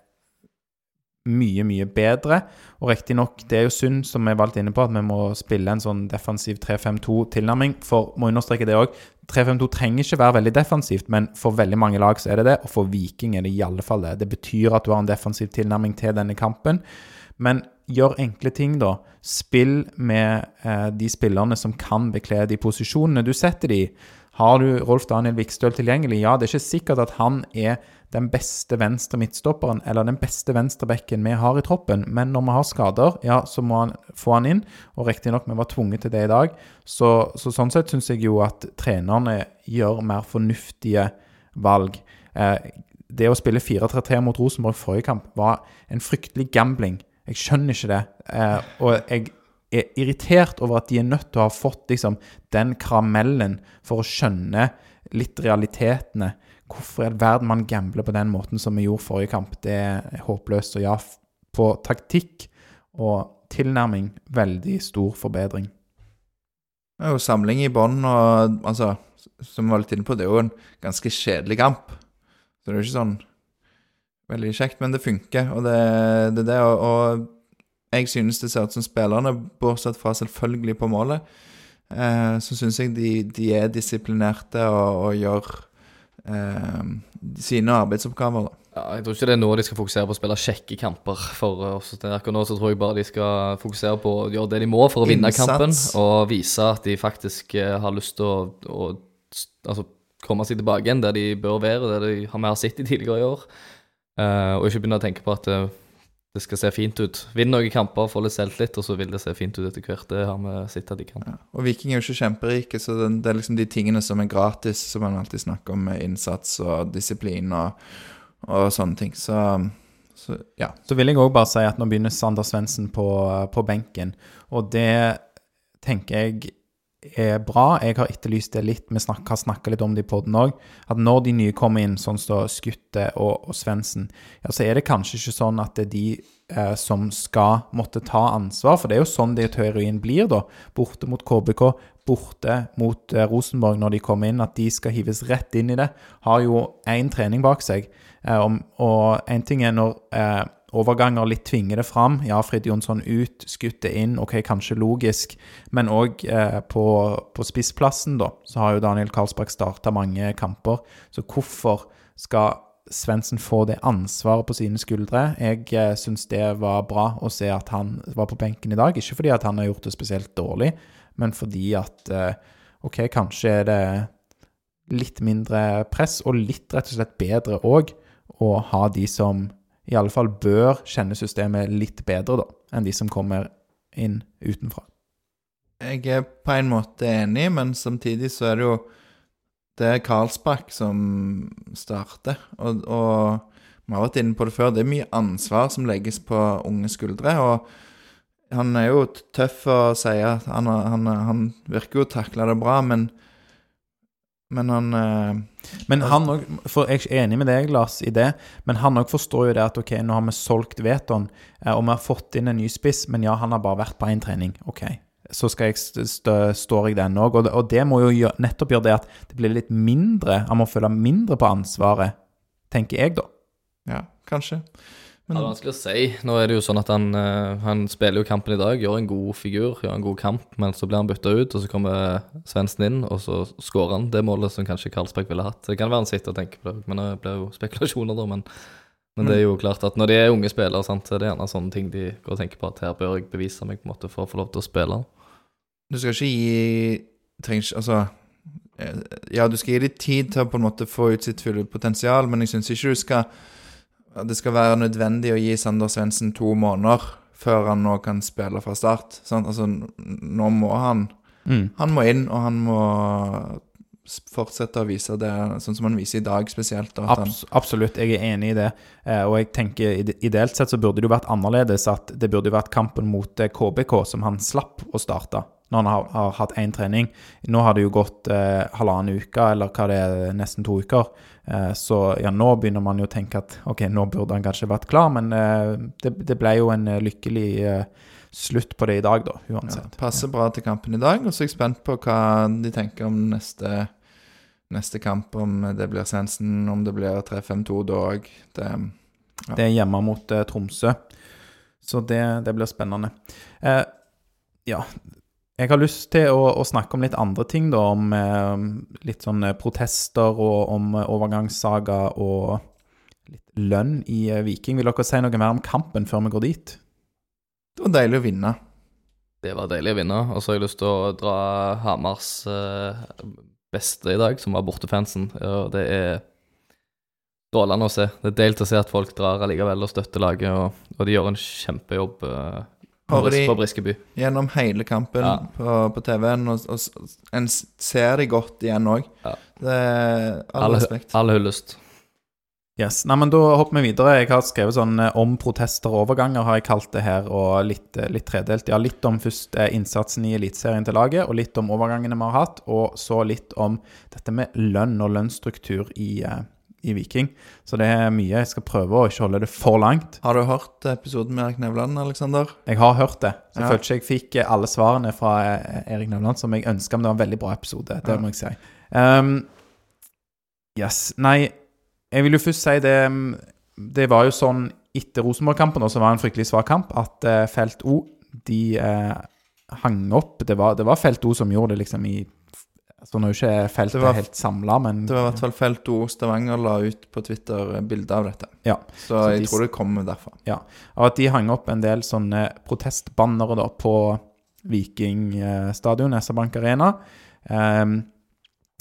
mye, mye bedre. Og riktignok, det er jo synd, som jeg valgte inne på, at vi må spille en sånn defensiv 3-5-2-tilnærming. For må understreke det òg, 3-5-2 trenger ikke være veldig defensivt, men for veldig mange lag så er det det, og for Viking er det i alle fall det. Det betyr at du har en defensiv tilnærming til denne kampen. Men gjør enkle ting, da. Spill med eh, de spillerne som kan bekle de posisjonene du setter de i. Har du Rolf Daniel Vikstøl tilgjengelig? Ja, det er ikke sikkert at han er den beste venstre midtstopperen eller den beste venstrebekken vi har i troppen, men når vi har skader, ja, så må han få han inn. Og riktignok, vi var tvunget til det i dag. Så, så sånn sett syns jeg jo at trenerne gjør mer fornuftige valg. Eh, det å spille 4-3-3 mot Rosenborg forrige kamp var en fryktelig gambling. Jeg skjønner ikke det. Eh, og jeg er irritert over at de er nødt til å ha fått liksom, den karamellen for å skjønne litt realitetene. Hvorfor i all verden man gambler på den måten som vi gjorde forrige kamp, det er håpløst. Og ja, på taktikk og tilnærming veldig stor forbedring. Det er jo samling i bånn, og altså, som vi var litt inne på, det er jo en ganske kjedelig kamp. Så det er jo ikke sånn veldig kjekt, men det funker, og det det er det. Og, og jeg synes det ser ut som spillerne, bortsett fra selvfølgelig på målet, eh, så synes jeg de, de er disiplinerte og, og gjør eh, sine arbeidsoppgaver, da. Ja, jeg tror ikke det er nå de skal fokusere på å spille kjekke kamper. For oss. Akkurat nå så tror jeg bare de skal fokusere på å gjøre det de må for å vinne Innsats. kampen. Og vise at de faktisk eh, har lyst til å, å altså, komme seg tilbake igjen der de bør være, der de har mer sett i tidligere i år. Eh, og ikke begynne å tenke på at eh, det skal se fint ut. Vinn noen kamper, få litt selvtillit, og så vil det se fint ut etter hvert. Det har vi sett at de kan. Ja. Og Viking er jo ikke kjemperike, så det, det er liksom de tingene som er gratis, som man alltid snakker om, med innsats og disiplin og, og sånne ting. Så, så ja. Så vil jeg òg bare si at nå begynner Sander Svendsen på, på benken, og det tenker jeg er bra. Jeg har etterlyst det litt. Vi snak, har snakka litt om det i poden òg. At når de nye kommer inn, sånn som Skutte og, og Svendsen, ja, så er det kanskje ikke sånn at det er de eh, som skal måtte ta ansvar. For det er jo sånn det teorien blir, da. Borte mot KBK, borte mot eh, Rosenborg når de kommer inn. At de skal hives rett inn i det. Har jo én trening bak seg. Eh, om, og én ting er når eh, overganger litt tvinger det fram. Ja, Frid Jonsson ut, skutte inn, ok, kanskje logisk. Men òg eh, på, på spissplassen, da, så har jo Daniel Karlsberg starta mange kamper. Så hvorfor skal Svendsen få det ansvaret på sine skuldre? Jeg eh, syns det var bra å se at han var på benken i dag. Ikke fordi at han har gjort det spesielt dårlig, men fordi at eh, ok, kanskje er det litt mindre press, og litt rett og slett bedre òg, å ha de som i alle fall bør kjenne systemet litt bedre da, enn de som kommer inn utenfra. Jeg er på en måte enig, men samtidig så er det jo Det er Karlsbakk som starter, og, og vi har vært inne på det før. Det er mye ansvar som legges på unge skuldre. og han er jo tøff og sier at han, han, han virker jo å takle det bra, men men han eh, Men han òg For jeg er enig med deg, Lars, i det, men han òg forstår jo det at ok, nå har vi solgt Veton, eh, og vi har fått inn en ny spiss, men ja, han har bare vært på én trening. Ok, så skal jeg st st står jeg den òg. Og, og, det må jo gjøre, nettopp gjøre det at det blir litt mindre Han må føle mindre på ansvaret, tenker jeg, da. Ja, kanskje. Men, det er vanskelig å si. Nå er det jo sånn at han, uh, han spiller jo kampen i dag, gjør en god figur, gjør en god kamp, men så blir han bytta ut, og så kommer Svendsen inn, og så skårer han det målet som kanskje Karlsberg ville hatt. Det kan være han sitter og tenker på det, men det blir jo spekulasjoner, da. Men, men, det er jo klart at når de er unge spillere, sant, så er det gjerne sånne ting de går og tenker på at her bør jeg bevise meg på en måte for å få lov til å spille. Du skal ikke gi trenger Altså eh, Ja, du skal gi dem tid til å på en måte få ut sitt fulle potensial, men jeg syns ikke du skal det skal være nødvendig å gi Sander Svendsen to måneder før han nå kan spille fra start. Sant? Altså, nå må han mm. Han må inn, og han må fortsette å vise det sånn som han viser i dag, spesielt. Abs absolutt, jeg er enig i det. Eh, og jeg tenker ideelt sett så burde det jo vært annerledes. At det burde jo vært kampen mot KBK eh, som han slapp å starte når han har, har hatt én trening. Nå har det jo gått eh, halvannen uke, eller hva det er, nesten to uker. Eh, så ja, nå begynner man jo å tenke at ok, nå burde han kanskje vært klar, men eh, det, det, ble jo en eh, lykkelig eh, slutt på det i dag, da, uansett. Ja, passer bra til kampen i dag, og så er jeg spent på hva de tenker om neste, neste kamp. Om det blir Sensen, om det blir 3-5-2 da òg. Det, ja. det, er hjemme mot Tromsø, så det, det blir spennende. ja, jeg har lyst til å, å, snakke om litt andre ting, da. Om eh, litt sånn protester og om overgangssaga og litt lønn i eh, Viking. Vil dere si noe mer om kampen før vi går dit? Det var deilig å vinne. Det var deilig å vinne. Og så har jeg lyst til å dra Hamars eh, beste i dag, som var bortefansen. Og det er strålende å se. Det er deilig å se at folk drar allikevel og støtter laget, og, og de gjør en kjempejobb. Eh, Hører de på Briskeby. gjennom hele kampen ja. på, på TV-en, og, og, en ser de godt igjen òg. Ja. All respekt. All hyllest. Yes. Nei, men Da hopper vi videre. Jeg har skrevet sånn eh, om protester og overganger, har jeg kalt det her, og litt, eh, litt tredelt. Ja, litt om først eh, innsatsen i Eliteserien til laget, og litt om overgangene vi har hatt, og så litt om dette med lønn og lønnsstruktur i, i Viking. Så det er mye. Jeg skal prøve å ikke holde det for langt. Har du hørt episoden med Erik Nevland, Aleksander? Jeg har hørt det. Så jeg ja. følte ikke jeg fikk alle svarene fra eh, Erik Nevland som jeg ønska, men det var en veldig bra episode. Det ja. må jeg si. Um, yes. Nei, jeg vil jo først si det Det var jo sånn etter Rosenborg-kampen, som var en fryktelig svak kamp, at uh, Felt O de uh, hang opp. Det var, det var Felt O som gjorde det liksom i så nå er jo ikke feltet var, helt samla, men Det var i hvert fall Felt O Stavanger la ut på Twitter bilde av dette. Ja. Så, så jeg de, tror det kommer derfra. Ja. Og at de hang opp en del sånne protestbannere da på Vikingstadion, SR-Bank Arena. Um,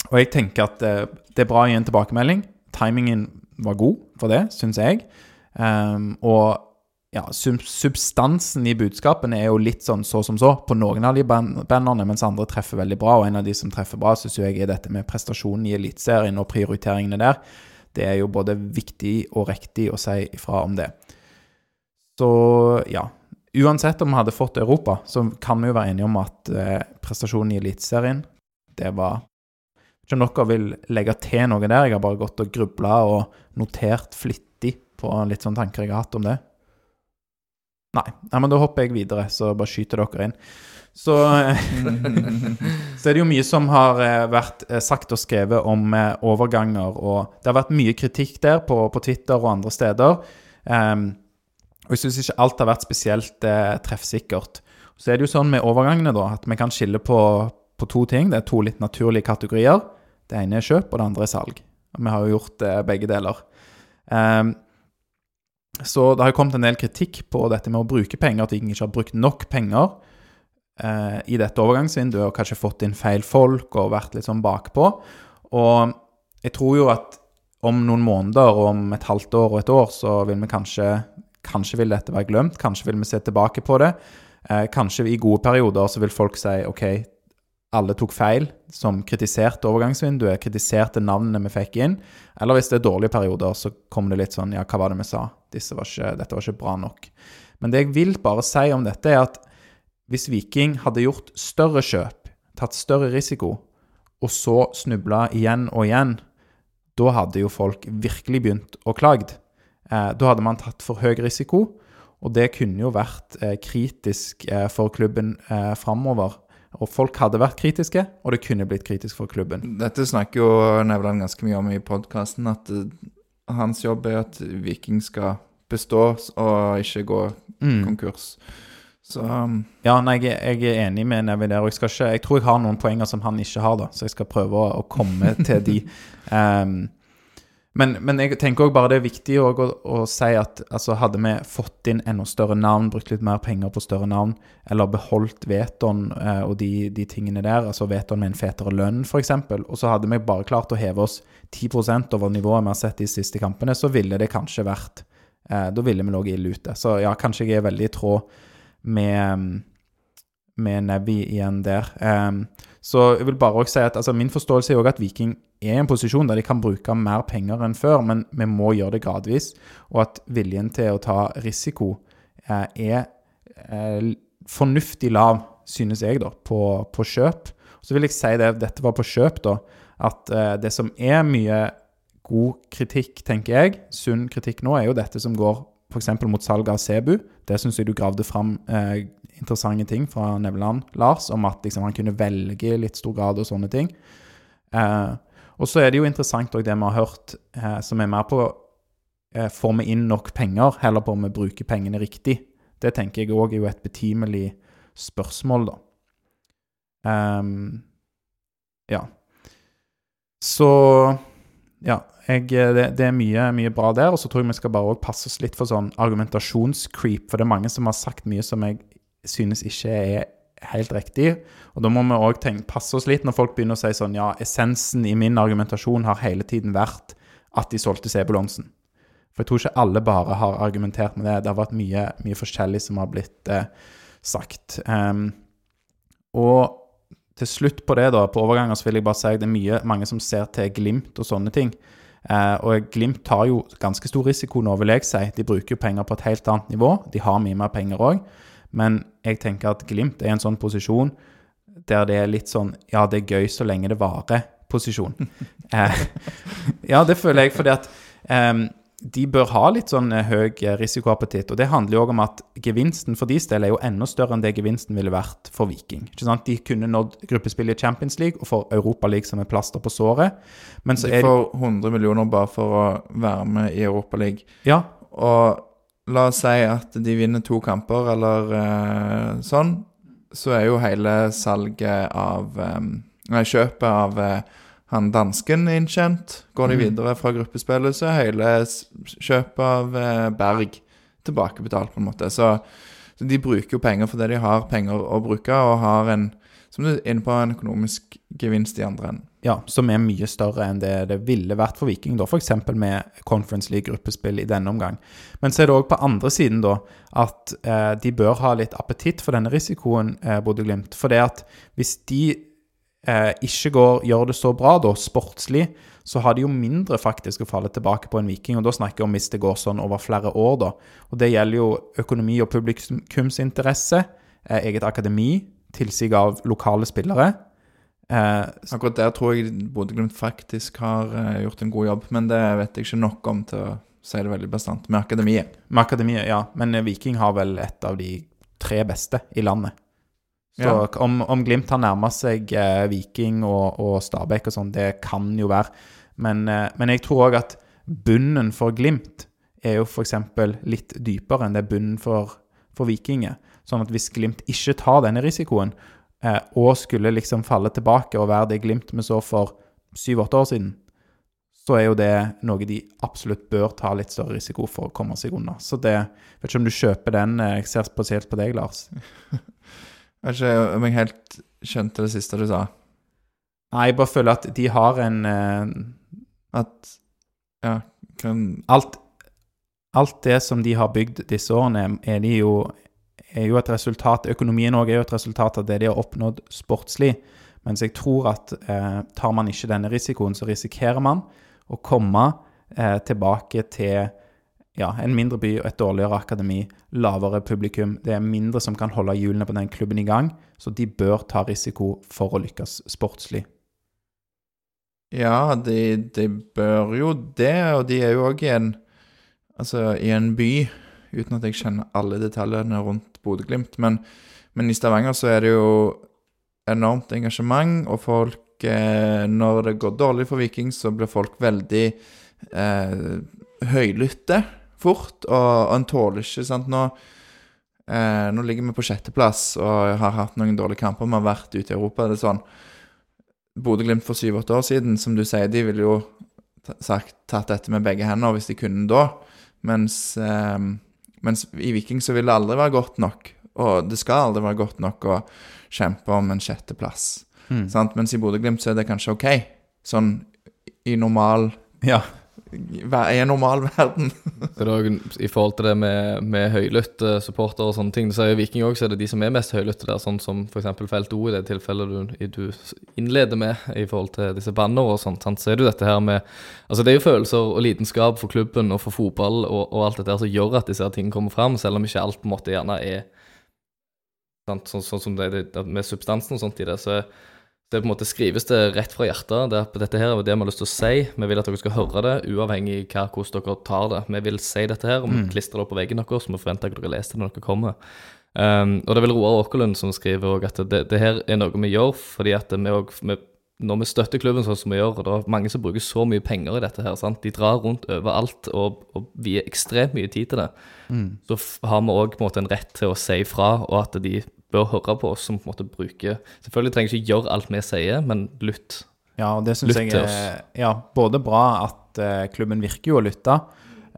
og jeg tenker at uh, det er bra å gi en tilbakemelding. Timingen var god for det, syns jeg. Um, og ja, substansen i budskapene er jo litt sånn så som så på noen av de bandene, mens andre treffer veldig bra. Og en av de som treffer bra, syns jeg er dette med prestasjonen i Eliteserien og prioriteringene der. Det er jo både viktig og riktig å si ifra om det. Så ja. Uansett om vi hadde fått Europa, så kan vi jo være enige om at eh, prestasjonen i Eliteserien, det var Ikke om dere vil legge til noe der. Jeg har bare gått og grubla og notert flittig på litt sånne tanker jeg har hatt om det. Nei. Nei, men da hopper jeg videre, så bare skyter dere inn. Så, så er det jo mye som har eh, vært eh, sagt og skrevet om eh, overganger, og det har vært mye kritikk der på, på Twitter og andre steder. Um, og jeg syns ikke alt har vært spesielt eh, treffsikkert. Så er det jo sånn med overgangene, da, at vi kan skille på, på, to ting. Det er to litt naturlige kategorier. Det ene er kjøp, og det andre er salg. Og vi har jo gjort eh, begge deler. Um, så det har jo kommet en del kritikk på dette med å bruke penger, at Viking ikke har brukt nok penger eh, i dette overgangsvinduet, og kanskje fått inn feil folk og vært litt sånn bakpå. Og jeg tror jo at om noen måneder om et halvt år og et år, så vil vi kanskje Kanskje vil dette være glemt, kanskje vil vi se tilbake på det. Eh, kanskje i gode perioder så vil folk si OK, alle tok feil, som kritiserte overgangsvinduet, kritiserte navnene vi fikk inn. Eller hvis det er dårlige perioder, så kommer det litt sånn Ja, hva var det vi sa? Var ikke, dette var ikke bra nok. Men det jeg vil bare si om dette, er at hvis Viking hadde gjort større kjøp, tatt større risiko, og så snubla igjen og igjen, da hadde jo folk virkelig begynt å klagd. Eh, da hadde man tatt for høy risiko, og det kunne jo vært eh, kritisk eh, for klubben eh, framover. Og folk hadde vært kritiske, og det kunne blitt kritisk for klubben. Dette snakker jo Nevland ganske mye om i podkasten, at uh, hans jobb er at Viking skal bestå og ikke gå mm. konkurs. Så um, Ja, nei, jeg, jeg, er enig med Nevi der. Og jeg, ikke, jeg, tror jeg har noen poenger som han ikke har, da, så jeg skal prøve å, å komme til de. Um, men, men, jeg tenker også bare det er viktig å, å, si at altså, hadde vi fått inn enda større navn, brukt litt mer penger på større navn, eller beholdt Veton eh, og de, de, tingene der, altså Veton med en fetere lønn f.eks., og så hadde vi bare klart å heve oss 10 over nivået vi har sett de siste kampene, så ville det kanskje vært eh, Da ville vi ligget ille ute. Så ja, kanskje jeg er veldig i tråd med, med Nevi igjen der. Um, så jeg vil bare også si at altså, min forståelse er også at Viking er i en posisjon der de kan bruke mer penger enn før, men vi må gjøre det gradvis. Og at viljen til å ta risiko eh, er eh, fornuftig lav, synes jeg, da, på, på, kjøp. Så vil jeg si det, dette var på kjøp, da, at eh, det som er mye god kritikk, tenker jeg, sunn kritikk nå, er jo dette som går f.eks. mot salget av Sebu. Det syns jeg du gravde fram eh, interessante ting fra Nevland Lars, om at liksom, han kunne velge i litt stor grad og sånne ting. Eh, og så er det jo interessant òg det vi har hørt, eh, som er mer på eh, Får vi inn nok penger, heller på om vi bruker pengene riktig? Det tenker jeg òg er jo et betimelig spørsmål, da. Um, ja. Så ja. Jeg, det, det, er mye, mye, bra der. Og så tror jeg vi skal bare passe oss litt for sånn argumentasjonscreep. For det er mange som har sagt mye som jeg synes ikke er helt riktig. Og da må vi òg passe oss litt når folk begynner å si sånn Ja, essensen i min argumentasjon har hele tiden vært at de solgte Sebulonsen. For jeg tror ikke alle bare har argumentert med det. Det har vært mye, mye forskjellig som har blitt eh, sagt. Um, og til slutt på det, da, på overganger, så vil jeg bare si at det er mye, mange som ser til Glimt og sånne ting. Eh, og Glimt tar jo ganske stor risiko nå, vil jeg si. De bruker jo penger på et helt annet nivå. De har mye mer penger òg. Men jeg tenker at Glimt er i en sånn posisjon der det er litt sånn Ja, det er gøy så lenge det varer-posisjon. eh, ja, det føler jeg fordi at eh, de bør ha litt sånn eh, høy risikoappetitt. Og det handler jo òg om at gevinsten for deres del er jo enda større enn det gevinsten ville vært for Viking. Ikke sant? De kunne nådd gruppespillet i Champions League og får Europaliga som er plaster på såret. Men så de får 100 millioner bare for å være med i Europaligaen. Ja. Og La oss si at de vinner to kamper, eller eh, sånn. Så er jo hele salget av eh, Nei, kjøpet av eh, han dansken innkjent. Går de mm. videre fra gruppespillet, så er hele kjøpet av eh, Berg tilbakebetalt, på en måte. Så, så, de bruker jo penger fordi de har penger å bruke, og har en som du er inne på, en økonomisk gevinst i andre enden. Ja, som er mye større enn det det ville vært for Viking, da, f.eks. med Conference League-gruppespill i denne omgang. Men så er det òg på andre siden da, at eh, de bør ha litt appetitt for denne risikoen, eh, Bodø-Glimt. For det at hvis de eh, ikke går, gjør det så bra, da, sportslig, så har de jo mindre faktisk å falle tilbake på en Viking. Og da snakker jeg om hvis det går sånn over flere år, da. Og det gjelder jo økonomi og publikumsinteresse, eh, eget akademi, tilsig av lokale spillere. Eh, Akkurat der tror jeg Bodø-Glimt faktisk har eh, gjort en god jobb, men det vet jeg ikke nok om til å si det veldig bastant. Med akademiet. med akademiet, ja. Men eh, Viking har vel et av de tre beste i landet. Så Ja. om, om Glimt har nærma seg eh, Viking og, og Stabæk og sånn, det kan jo være. Men, eh, men jeg tror òg at bunnen for Glimt er jo f.eks. litt dypere enn det bunnen for, for Vikinger. Sånn at hvis Glimt ikke tar denne risikoen, eh, og skulle liksom falle tilbake og være det Glimt vi så for syv-åtte år siden, så er jo det noe de absolutt bør ta litt større risiko for å komme seg unna. Så det Vet ikke om du kjøper den. eh, Jeg ser spesielt på deg, Lars. Jeg vet ikke om jeg helt skjønte det siste du sa. Nei, jeg bare føler at de har en eh, At Ja, kan alt, alt det som de har bygd disse årene, er, de jo, er jo et resultat Økonomien òg er jo et resultat av det de har oppnådd sportslig. Mens jeg tror at eh, tar man ikke denne risikoen, så risikerer man å komme eh, tilbake til ja, en mindre by og et dårligere akademi, lavere publikum. Det er mindre som kan holde hjulene på den klubben i gang, så de bør ta risiko for å lykkes sportslig. Ja, de, de bør jo det, og de er jo òg i Altså, i en by, uten at jeg kjenner alle detaljene rundt Bodø-Glimt, men, men i Stavanger så er det jo enormt engasjement, og folk eh, Når det går dårlig for Viking, så blir folk veldig eh, høylytte fort, og, en tåler ikke sant Nå, eh, nå ligger vi på sjetteplass og har hatt noen dårlige kamper. Vi har vært ute i Europa. Det er sånn Bodø-Glimt for syv-åtte år siden, som du sier, de ville jo sagt, tatt dette med begge hender hvis de kunne da. Mens, eh, mens i Viking så vil det aldri være godt nok. Og det skal aldri være godt nok å kjempe om en sjetteplass. Mm. Sant? Mens i Bodø-Glimt så er det kanskje OK. Sånn i normal Ja. I en normal verden. Det er også, I forhold til det med, med høylytte supportere og sånne ting, så er jo Viking det de som er mest høylytte der, sånn som f.eks. felt O, i det tilfellet du, du innleder med i forhold til disse banner og sånt. Sant? Så er det jo dette her med Altså det er jo følelser og lidenskap for klubben og for fotball og, og alt dette her som gjør at disse tingene kommer fram, selv om ikke alt på en måte gjerne er sant? Sånn, sånn som det, det med substansen og sånt i det. så det på en måte skrives det rett fra hjertet. Det, er- dette her er det vi har lyst til å si. Vi vil at dere skal høre det, uavhengig hva, hvordan dere tar det. Vi vil si dette her, og vi klistrer det opp på veggen deres, så vi forventer at dere leser det når dere kommer. Um, og det er vel Roar Åkerlund som skriver også at det, det her er noe vi gjør fordi at vi også, når vi støtter klubben sånn som vi gjør, og det er mange som bruker så mye penger i dette her, sant? de drar rundt overalt og, og vier ekstremt mye tid til det, så har vi òg en rett til å si fra, og at de bør høre på oss som på en måte bruker Selvfølgelig trenger ikke gjøre alt vi sier, men lytt. Ja, og det syns jeg er ja, både bra at uh, klubben virker jo å lytte,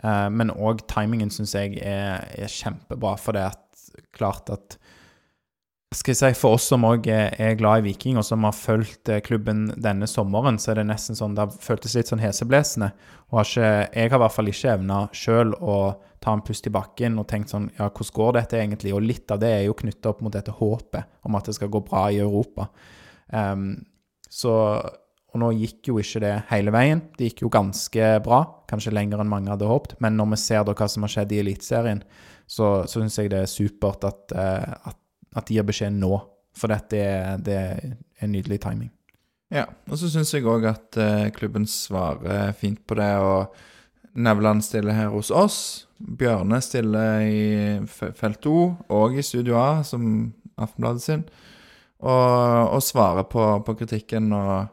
uh, men òg timingen syns jeg er, er kjempebra. For det er klart at skal jeg si, For oss som òg er, glad i Viking, og som har fulgt eh, klubben denne sommeren, så er det nesten sånn Det har føltes litt sånn heseblesende. Og har ikke, jeg har i hvert fall ikke evna sjøl å ta en pust i bakken og tenkt sånn Ja, hvordan går dette egentlig? Og litt av det er jo knytta opp mot dette håpet om at det skal gå bra i Europa. Um, så Og nå gikk jo ikke det hele veien. Det gikk jo ganske bra, kanskje lenger enn mange hadde håpet. Men når vi ser da hva som har skjedd i Eliteserien, så, så syns jeg det er supert at, eh, at, at de gir beskjed nå. For dette er, det er nydelig timing. Ja, og så syns jeg òg at eh, klubben svarer fint på det. Og Nevland stiller her hos oss. Bjørne stiller i felt O og i Studio A, som Aftenbladet sin. Og, og svarer på, på kritikken, og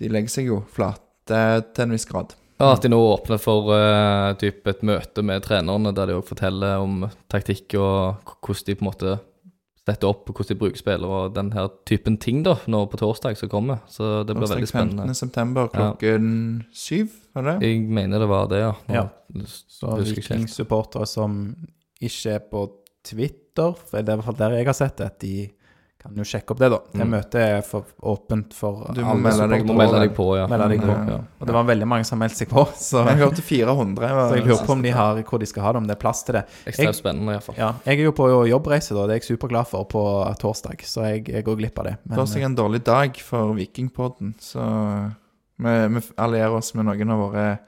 de legger seg jo flate til en viss grad. Ja, At de nå åpner for uh, typ et møte med trenerne, der de òg forteller om taktikk og hvordan de på en måte setter opp, hvordan de bruker spillere og den her typen ting da, nå på torsdag som kommer. Så det blir Torsdag veldig spennende. 15. september klokken syv, var det det? Jeg mener det var det, ja. Nå Ja. Så. Viking-supportere som ikke er på Twitter, for det er i hvert fall der jeg har sett det, de Kan jo sjekke opp det, da. Det Mm. møtet er for åpent for Du må alle melde deg Du må melde deg på, ja. Melde deg på. Ja. Og det var veldig mange som meldte seg på, så, Jeg hørte 400. så jeg lurer på om de har hvor de skal ha det, om det er plass til det. Ekstremt spennende, iallfall. Ja, jeg er jo på jobbreise, da. Det er jeg superglad for på torsdag, så jeg, jeg går glipp av det. Men, Først en dårlig dag for Vikingpodden, så vi, vi allierer oss med noen av våre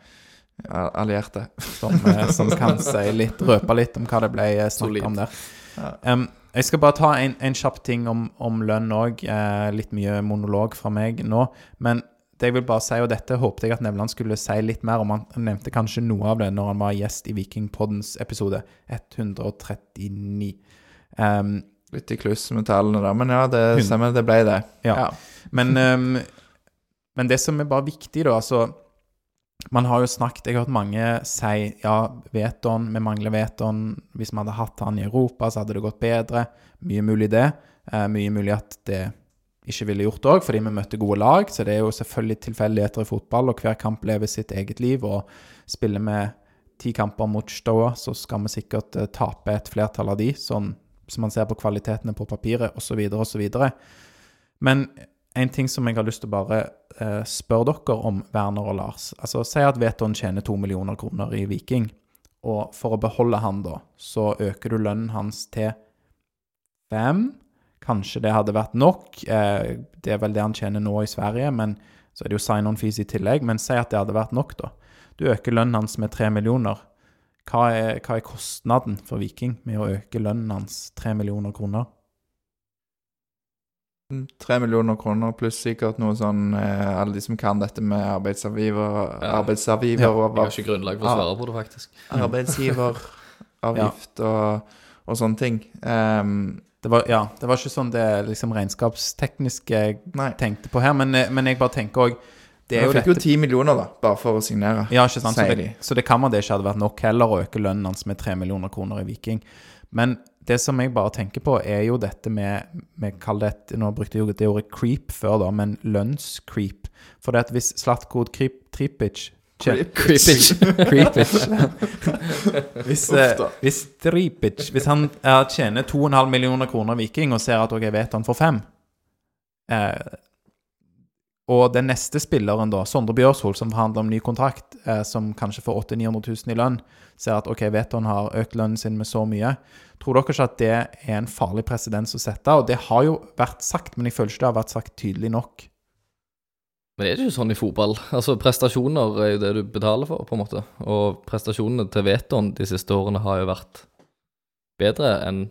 allierte. som, eh, som kan si litt, røpe litt om hva det ble snakket om der. Ja. Jeg skal bare ta en, en kjapp ting om, om lønn òg. Eh, litt mye monolog fra meg nå. Men det jeg vil bare si, og dette håpte jeg at Nevland skulle si litt mer om. Han nevnte kanskje noe av det når han var gjest i Vikingpoddens episode 139. Um, Litt i kluss med tallene der, men ja, det stemmer, det ble det. Ja. Men, um, men det som er bare viktig, da altså Man har jo snakket Jeg har hørt mange si ja, Veton, vi mangler Veton. Hvis vi hadde hatt han i Europa, så hadde det gått bedre. Mye mulig det. Eh, mye mulig at det ikke ville gjort òg, fordi vi møtte gode lag. Så det er jo selvfølgelig tilfeldigheter i fotball, og hver kamp lever sitt eget liv. Og spiller vi ti kamper mot Stoa, så skal vi sikkert eh, tape et flertall av de, sånn som man ser på kvalitetene på papiret, osv., osv. Men en ting som jeg har lyst til å bare eh, spørre dere om, Werner og Lars. Altså, Si at Veton tjener to millioner kroner i Viking, og for å beholde han da, så øker du lønnen hans til fem. Kanskje det hadde vært nok. Eh, det er vel det han tjener nå i Sverige, men så er det jo sign-on-fees i tillegg. Men si at det hadde vært nok, da. Du øker lønnen hans med tre millioner. Hva er, hva er kostnaden for Viking med å øke lønnen hans tre millioner kroner? Tre millioner kroner pluss sikkert noe sånn eh, Alle de som kan dette med arbeidsavgiver, Ja. arbeidsavgiver Ja, og Jeg har ikke grunnlag for å svare på det, faktisk. arbeidsgiveravgift og, og sånne ting. Um, Det var, ja, det var ikke sånn det liksom regnskapstekniske jeg nei. tenkte på her, men, eh, men jeg bare tenker òg Det er jo fikk jo dette ti millioner, da, bare for å signere. Ja, ikke sant? Så det, så det kan være det ikke hadde vært nok heller å øke lønnen hans med tre millioner kroner i Viking. Men det som jeg bare tenker på, er jo dette med, med kall det et, Nå brukte jeg jo det ordet creep før, da, men lønnscreep. For det at hvis Slatko Tripic Creepic. Creepic. hvis, eh, hvis Tripic Hvis han eh, tjener 2,5 millioner kroner Viking og ser at ok, vet han får fem eh, Og den neste spilleren, da, Sondre Bjørshol, som forhandler om ny kontrakt, eh, som kanskje får 800 000-900 000 i lønn, ser at ok, Veton har økt lønnen sin med så mye. Tror dere ikke at det er en farlig presedens å sette? Og det har jo vært sagt, men jeg føler ikke det har vært sagt tydelig nok. Men det er ikke sånn i fotball? Altså, Prestasjoner er jo det du betaler for, på en måte. Og prestasjonene til Veton de siste årene har jo vært bedre enn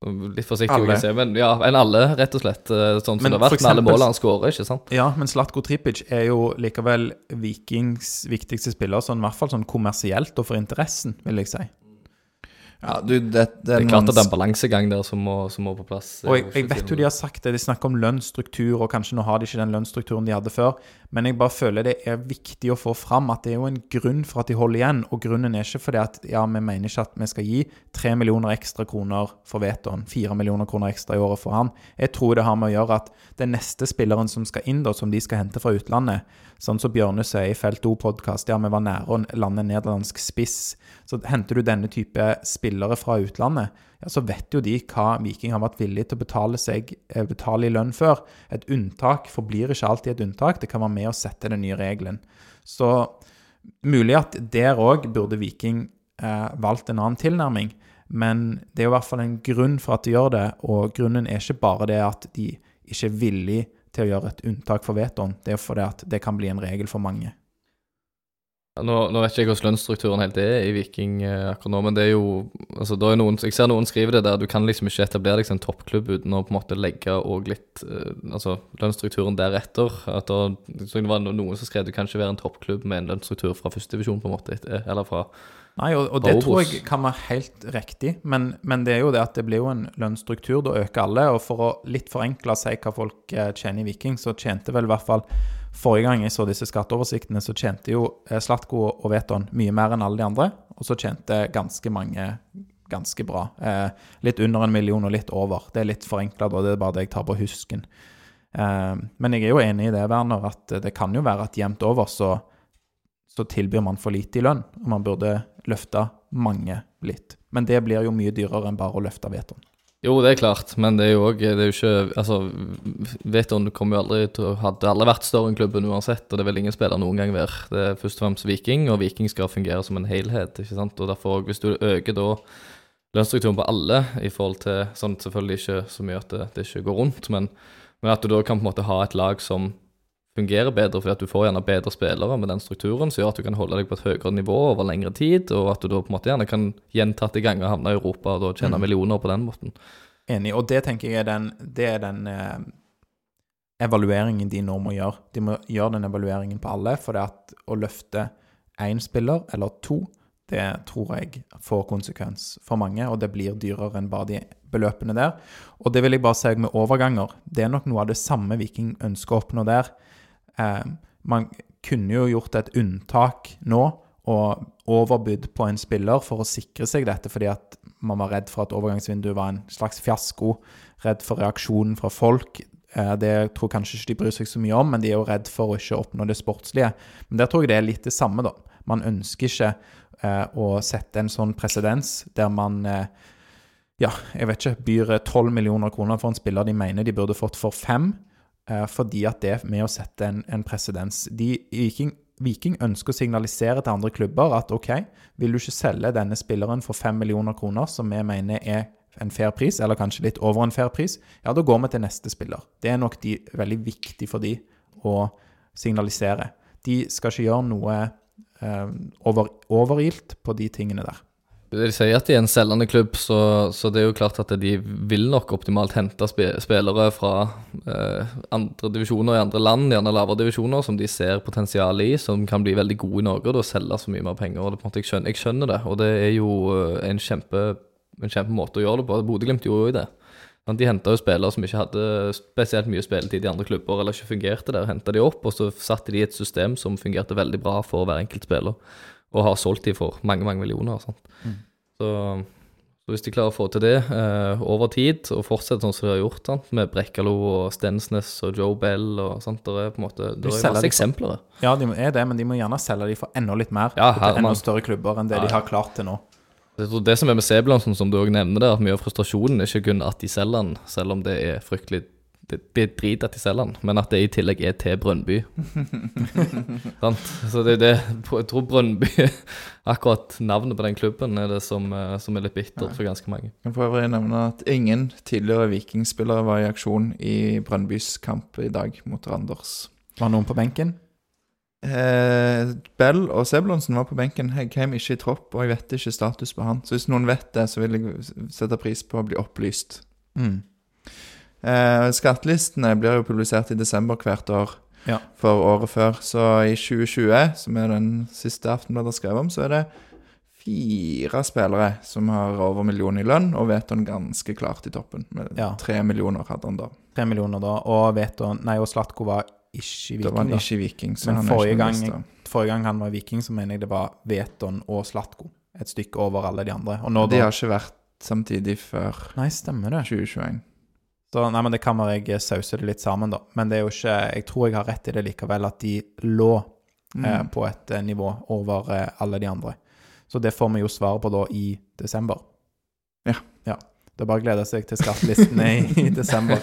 Litt forsiktig, Alle. si, men ja, enn alle, rett og slett. eh, Sånn som Men det har vært eksempel, med alle målene han skårer, ikke sant? Ja, men Slatko Tripic er jo likevel Vikings viktigste spiller, sånn, i hvert fall sånn kommersielt og for interessen, vil jeg si. Ja, du, det, det, Det er klart at det er en balansegang der som må, som må på plass. Og jeg, jeg vet jo de har sagt det, de snakker om lønnsstruktur, og kanskje nå har de ikke den lønnsstrukturen de hadde før, men jeg bare føler det er viktig å få fram at det er jo en grunn for at de holder igjen, og grunnen er ikke fordi at ja, vi mener ikke at vi skal gi tre millioner ekstra kroner for Veton, fire millioner kroner ekstra i året for han. Jeg tror det har med å gjøre at den neste spilleren som skal inn, da, som de skal hente fra utlandet, sånn som Bjørne sier i Felt O-podkast, ja, vi var nære å lande nederlandsk spiss, så henter du denne type spillere fra utlandet, ja, så vet jo de hva Viking har vært villig til å betale seg eh, betale i lønn før. Et unntak forblir ikke alltid et unntak. Det kan være med å sette den nye regelen. Så mulig at der òg burde Viking eh, valgt en annen tilnærming. Men det er jo i hvert fall en grunn for at de gjør det, og grunnen er ikke bare det at de ikke er villige til å gjøre et unntak for vetoen. Det er fordi at det kan bli en regel for mange. Nå, nå vet ikke jeg hvordan lønnsstrukturen helt er i Viking eh, akkurat nå, men det er jo altså, er noen, Jeg ser noen skrive det der, du kan liksom ikke etablere deg som en toppklubb uten å på en måte legge og litt eh, altså lønnsstrukturen deretter. At da, så det var noen som skrev du kan ikke være en toppklubb med en lønnsstruktur fra førstedivisjon, på en måte, eller fra Nei, og, og det Obos. tror jeg kan være helt riktig, men, men det er jo det at det blir jo en lønnsstruktur. Da øker alle. Og for å litt forenkle si hva folk eh, tjener i Viking, så tjente vel i hvert fall Forrige gang jeg så disse skatteoversiktene, så tjente jo eh, Slatko og Veton mye mer enn alle de andre. Og så tjente ganske mange ganske bra. Eh, litt under en million og litt over. Det er litt forenkla, da. Det er bare det jeg tar på husken. Eh, men jeg er jo enig i det, Werner, at det kan jo være at jevnt over så så tilbyr man for lite i lønn, og man burde løfte mange litt. Men det blir jo mye dyrere enn bare å løfte Veton. Jo, det er klart, men det er jo òg Altså, Veton kommer jo aldri til å Hadde aldri vært større enn klubben uansett, og det vil ingen spiller noen gang være. Det er først og fremst Viking, og Viking skal fungere som en helhet, ikke sant. Og derfor, hvis du øker da lønnsstrukturen på alle i forhold til Sånn selvfølgelig ikke så mye at det, det ikke går rundt, men, men at du da kan på en måte ha et lag som fungerer bedre fordi at du får gjerne bedre spillere med den strukturen, som gjør at du kan holde deg på et høyere nivå over lengre tid, og at du da på en måte gjerne kan gjentatte ganger havne i Europa og da tjene Mm. millioner på den måten. Enig. Og det tenker jeg er den, det er den eh, evalueringen de nå må gjøre. De må gjøre den evalueringen på alle, for det at å løfte én spiller eller to, det tror jeg får konsekvens for mange, og det blir dyrere enn bare de beløpene der. Og det vil jeg bare si med overganger. Det er nok noe av det samme Viking ønsker å oppnå der. Eh, man kunne jo gjort et unntak nå og overbydd på en spiller for å sikre seg dette, fordi at man var redd for at overgangsvinduet var en slags fiasko, redd for reaksjonen fra folk. Eh, Det tror jeg kanskje ikke de bryr seg så mye om, men de er jo redd for å ikke oppnå det sportslige. Men der tror jeg det er litt det samme, da. Man ønsker ikke eh, å sette en sånn presedens der man eh, ja, jeg vet ikke, byr 12 millioner kroner for en spiller de mener de burde fått for fem, fordi at det er med å sette en, en presedens. De, Viking, Viking ønsker å signalisere til andre klubber at OK, vil du ikke selge denne spilleren for fem millioner kroner, som vi mener er en fair pris, eller kanskje litt over en fair pris, ja, da går vi til neste spiller. Det er nok de, veldig viktig for de å signalisere. De skal ikke gjøre noe eh, over, overilt på de tingene der. De sier at de er en selgende klubb, så, så det er jo klart at de vil nok optimalt hente spillere fra eh, andre divisjoner i andre land, gjerne lavere divisjoner, som de ser potensial i, som kan bli veldig gode i Norge og selge så mye mer penger. og det, på en måte, jeg, skjønner, jeg skjønner det, og det er jo eh, en kjempe, en kjempemåte å gjøre det på. Bodø-Glimt gjorde jo det. De henta jo spillere som ikke hadde spesielt mye spilletid i andre klubber, eller ikke fungerte der. Henta de opp, og så satte de i et system som fungerte veldig bra for hver enkelt spiller, og har solgt de for mange, mange millioner. Mm. Så, så hvis de klarer å få til det eh, over tid, og fortsette sånn som de har gjort, sant? med Brekkalo og Stensnes og Joe Bell og sånt, det er på en måte Det er masse de eksempler. For, Ja, de er det, men de må gjerne selge de for enda litt mer. Ja, til enda større klubber enn det Ja, de har klart til nå. Jeg tror det som er med Sebulonsen, som du òg nevner der, at mye av frustrasjonen er ikke kun at de selger den, selv om det er fryktelig de selger den, men at det i tillegg er til Brønnby. Så det er det Jeg tror Brønnby Akkurat navnet på den klubben er det som, eh, som er litt bittert for ganske mange. Jeg kan for øvrig nevne at ingen tidligere Vikingspillere var i aksjon i Brønnbys kamp i dag mot Randers. Var noen på benken? Eh, Bell og Sebulonsen var på benken. Heggheim ikke i tropp, og jeg vet ikke status på han. Så hvis noen vet det, så vil jeg sette pris på å bli opplyst. Mm. Eh, skattelistene blir jo publisert i desember hvert år Ja. for året før. Så i 2020, som er den siste Aftenbladet har skrevet om, så er det fire spillere som har over million i lønn, og Veton ganske klart i toppen. Med Ja. tre millioner hadde han da. Tre millioner da. Og Veton Nei, og Slatko var ikke viking. Da var han ikke Viking. Så Men han er forrige ikke gang, forrige gang han var Viking, så mener jeg det var Veton og Slatko. Et stykke over alle de andre. De har ikke vært samtidig før Nei, stemmer det. 2021. Så, nei, men det kan være jeg sauser det litt sammen, da. Men det er jo ikke Jeg tror jeg har rett i det likevel, at de lå eh, Mm. på et eh, nivå over eh, alle de andre. Så det får vi jo svaret på da i desember. Ja. ja. Det er bare å glede seg til skattelistene i, i desember.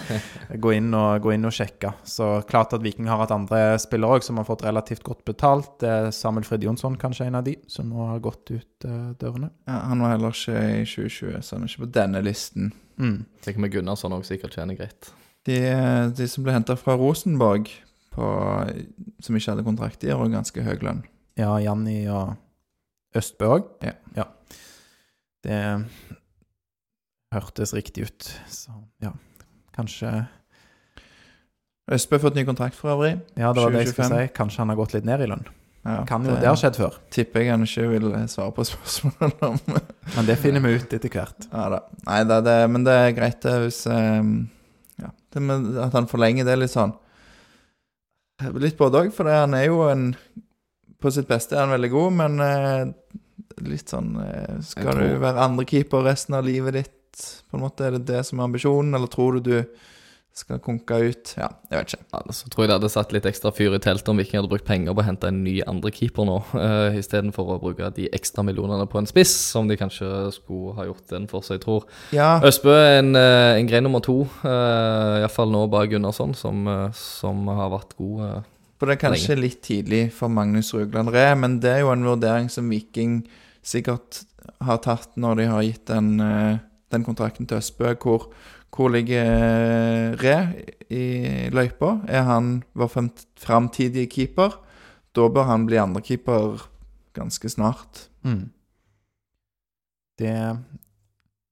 Gå inn, og, gå inn og sjekke. Så klart at Viking har hatt andre spillere òg som har fått relativt godt betalt. Eh, Samuel Frid Jonsson kanskje en av de, som nå har gått ut eh, dørene. Ja, han var heller ikke i 2020, så han er ikke på denne listen. Mm. Sikkert med Gunnarsson òg sikkert tjener greit. De, de som ble henta fra Rosenborg, på, som ikke hadde kontrakt, de har òg ganske høy lønn. Ja, Janni og Østbø òg? Ja. Det hørtes riktig ut. Så ja, kanskje Østbø har fått ny kontrakt for øvrig. Ja, det var det jeg skulle si. Kanskje han har gått litt ned i lønn. Ja, Kan jo, Det har skjedd før. Tipper jeg han ikke vil svare på spørsmål om. Men det finner vi ut etter hvert. ja da. Nei det, det, men det er greit det hvis ehm, Ja, det med at han forlenger det litt sånn. Litt både òg, for det, han er jo en På sitt beste er han veldig god, men eh, litt sånn eh, Skal du være andrekeeper resten av livet ditt? På en måte Er det det som er ambisjonen, eller tror du du skal konke ut. Ja, jeg vet ikke. Ja, så tror jeg det hadde satt litt ekstra fyr i teltet om Viking hadde brukt penger på å hente en ny andrekeeper nå, uh, istedenfor å bruke de ekstra millionene på en spiss, som de kanskje skulle ha gjort den for seg, tror. Ja, Østbø er en, eh, en grei nummer to, uh, iallfall nå bak Gunnarsson, som, uh, som har vært god. Uh, for det er kanskje litt tidlig for Magnus Rugland Re, men det er jo en vurdering som Viking sikkert har tatt når de har gitt den, eh, den kontrakten til Østbø. Hvor, hvor ligger eh, Re i løypa? Er han vår framtidige keeper? Da bør han bli andrekeeper ganske snart. Mm. Det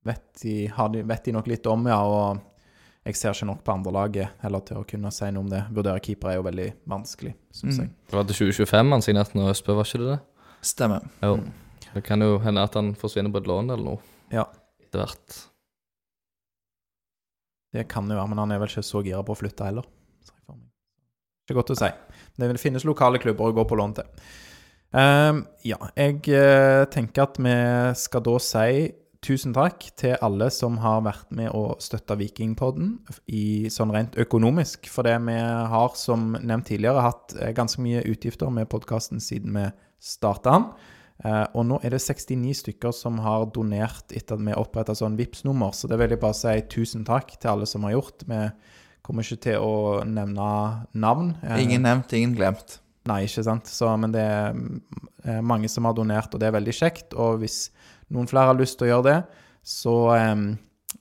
vet de, har de, vet de nok litt om, ja. Og jeg ser ikke nok på andrelaget heller til å kunne si noe om det. Vurdere keeper er jo veldig vanskelig, syns Mm. jeg. Det var til 2025 han signerte når Østbø, var ikke det det? Stemmer. Jo. Mm. Det kan jo hende at han forsvinner på et lån eller noe. Ja. Etter hvert. Det kan det være, men han er vel ikke så gira på å flytte heller. Ikke godt å si. Det finnes lokale klubber å gå på lån til. Um, ja, jeg eh, tenker at vi skal da si tusen takk til alle som har vært med å støtte Vikingpodden i sånn rent økonomisk. For det vi har, som nevnt tidligere, hatt eh, ganske mye utgifter med podkasten siden vi starta den. Eh, og nå er det 69 stykker som har donert etter at vi oppretta sånn vips nummer så det vil jeg bare si tusen takk til alle som har gjort. Vi kommer ikke til å nevne navn. Eh, Ingen nevnt, ingen glemt. Nei, ikke sant. Så, men det er eh, mange som har donert, og det er veldig kjekt. Og hvis noen flere har lyst til å gjøre det, så eh,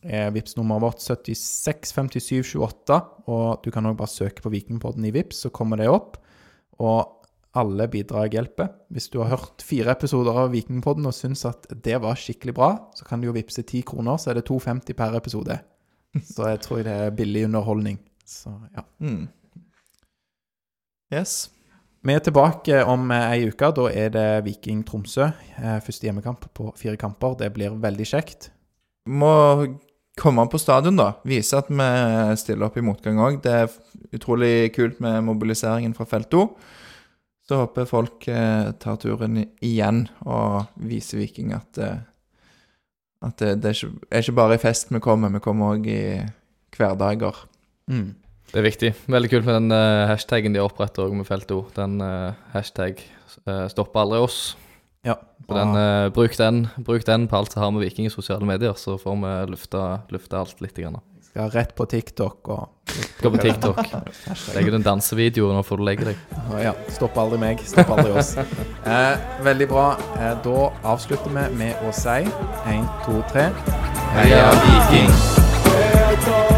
er VIPS nummeret vårt 765728. Og du kan òg bare søke på Vikingpodden i VIPS, så kommer det opp. Og alle bidrag hjelper. Hvis du har hørt fire episoder av Vikingpodden og syns at det var skikkelig bra, så kan du jo vippse ti kroner, så er det 2,50 per episode. Så jeg tror det er billig underholdning. Så ja. Mm. Yes. Vi er tilbake om ei uke. Da er det Viking Tromsø. Eh, Første hjemmekamp på fire kamper. Det blir veldig kjekt. Må komme på stadion, da. Vise at vi stiller opp i motgang òg. Det er utrolig kult med mobiliseringen fra felt 2. Så håper folk eh, tar turen igjen og viser Viking at, eh, at det, det er, ikke, er ikke bare i fest vi kommer, vi kommer òg i hverdager. Mm. Det er viktig. Veldig kult med den uh, hashtaggen de oppretter med Felto. Den uh, hashtag uh, stopper aldri oss. Ja. Den, bruk, den, bruk den på alt som har med Viking i sosiale medier, så får vi lufta, lufta alt litt. Grann. Skal rett på TikTok og Gå på TikTok. Legg ut en dansevideo nå får du legge deg. Ja, stopp aldri meg, stopp aldri oss. Eh, veldig bra. Eh, da avslutter vi med å si én, to, tre Heia Viking!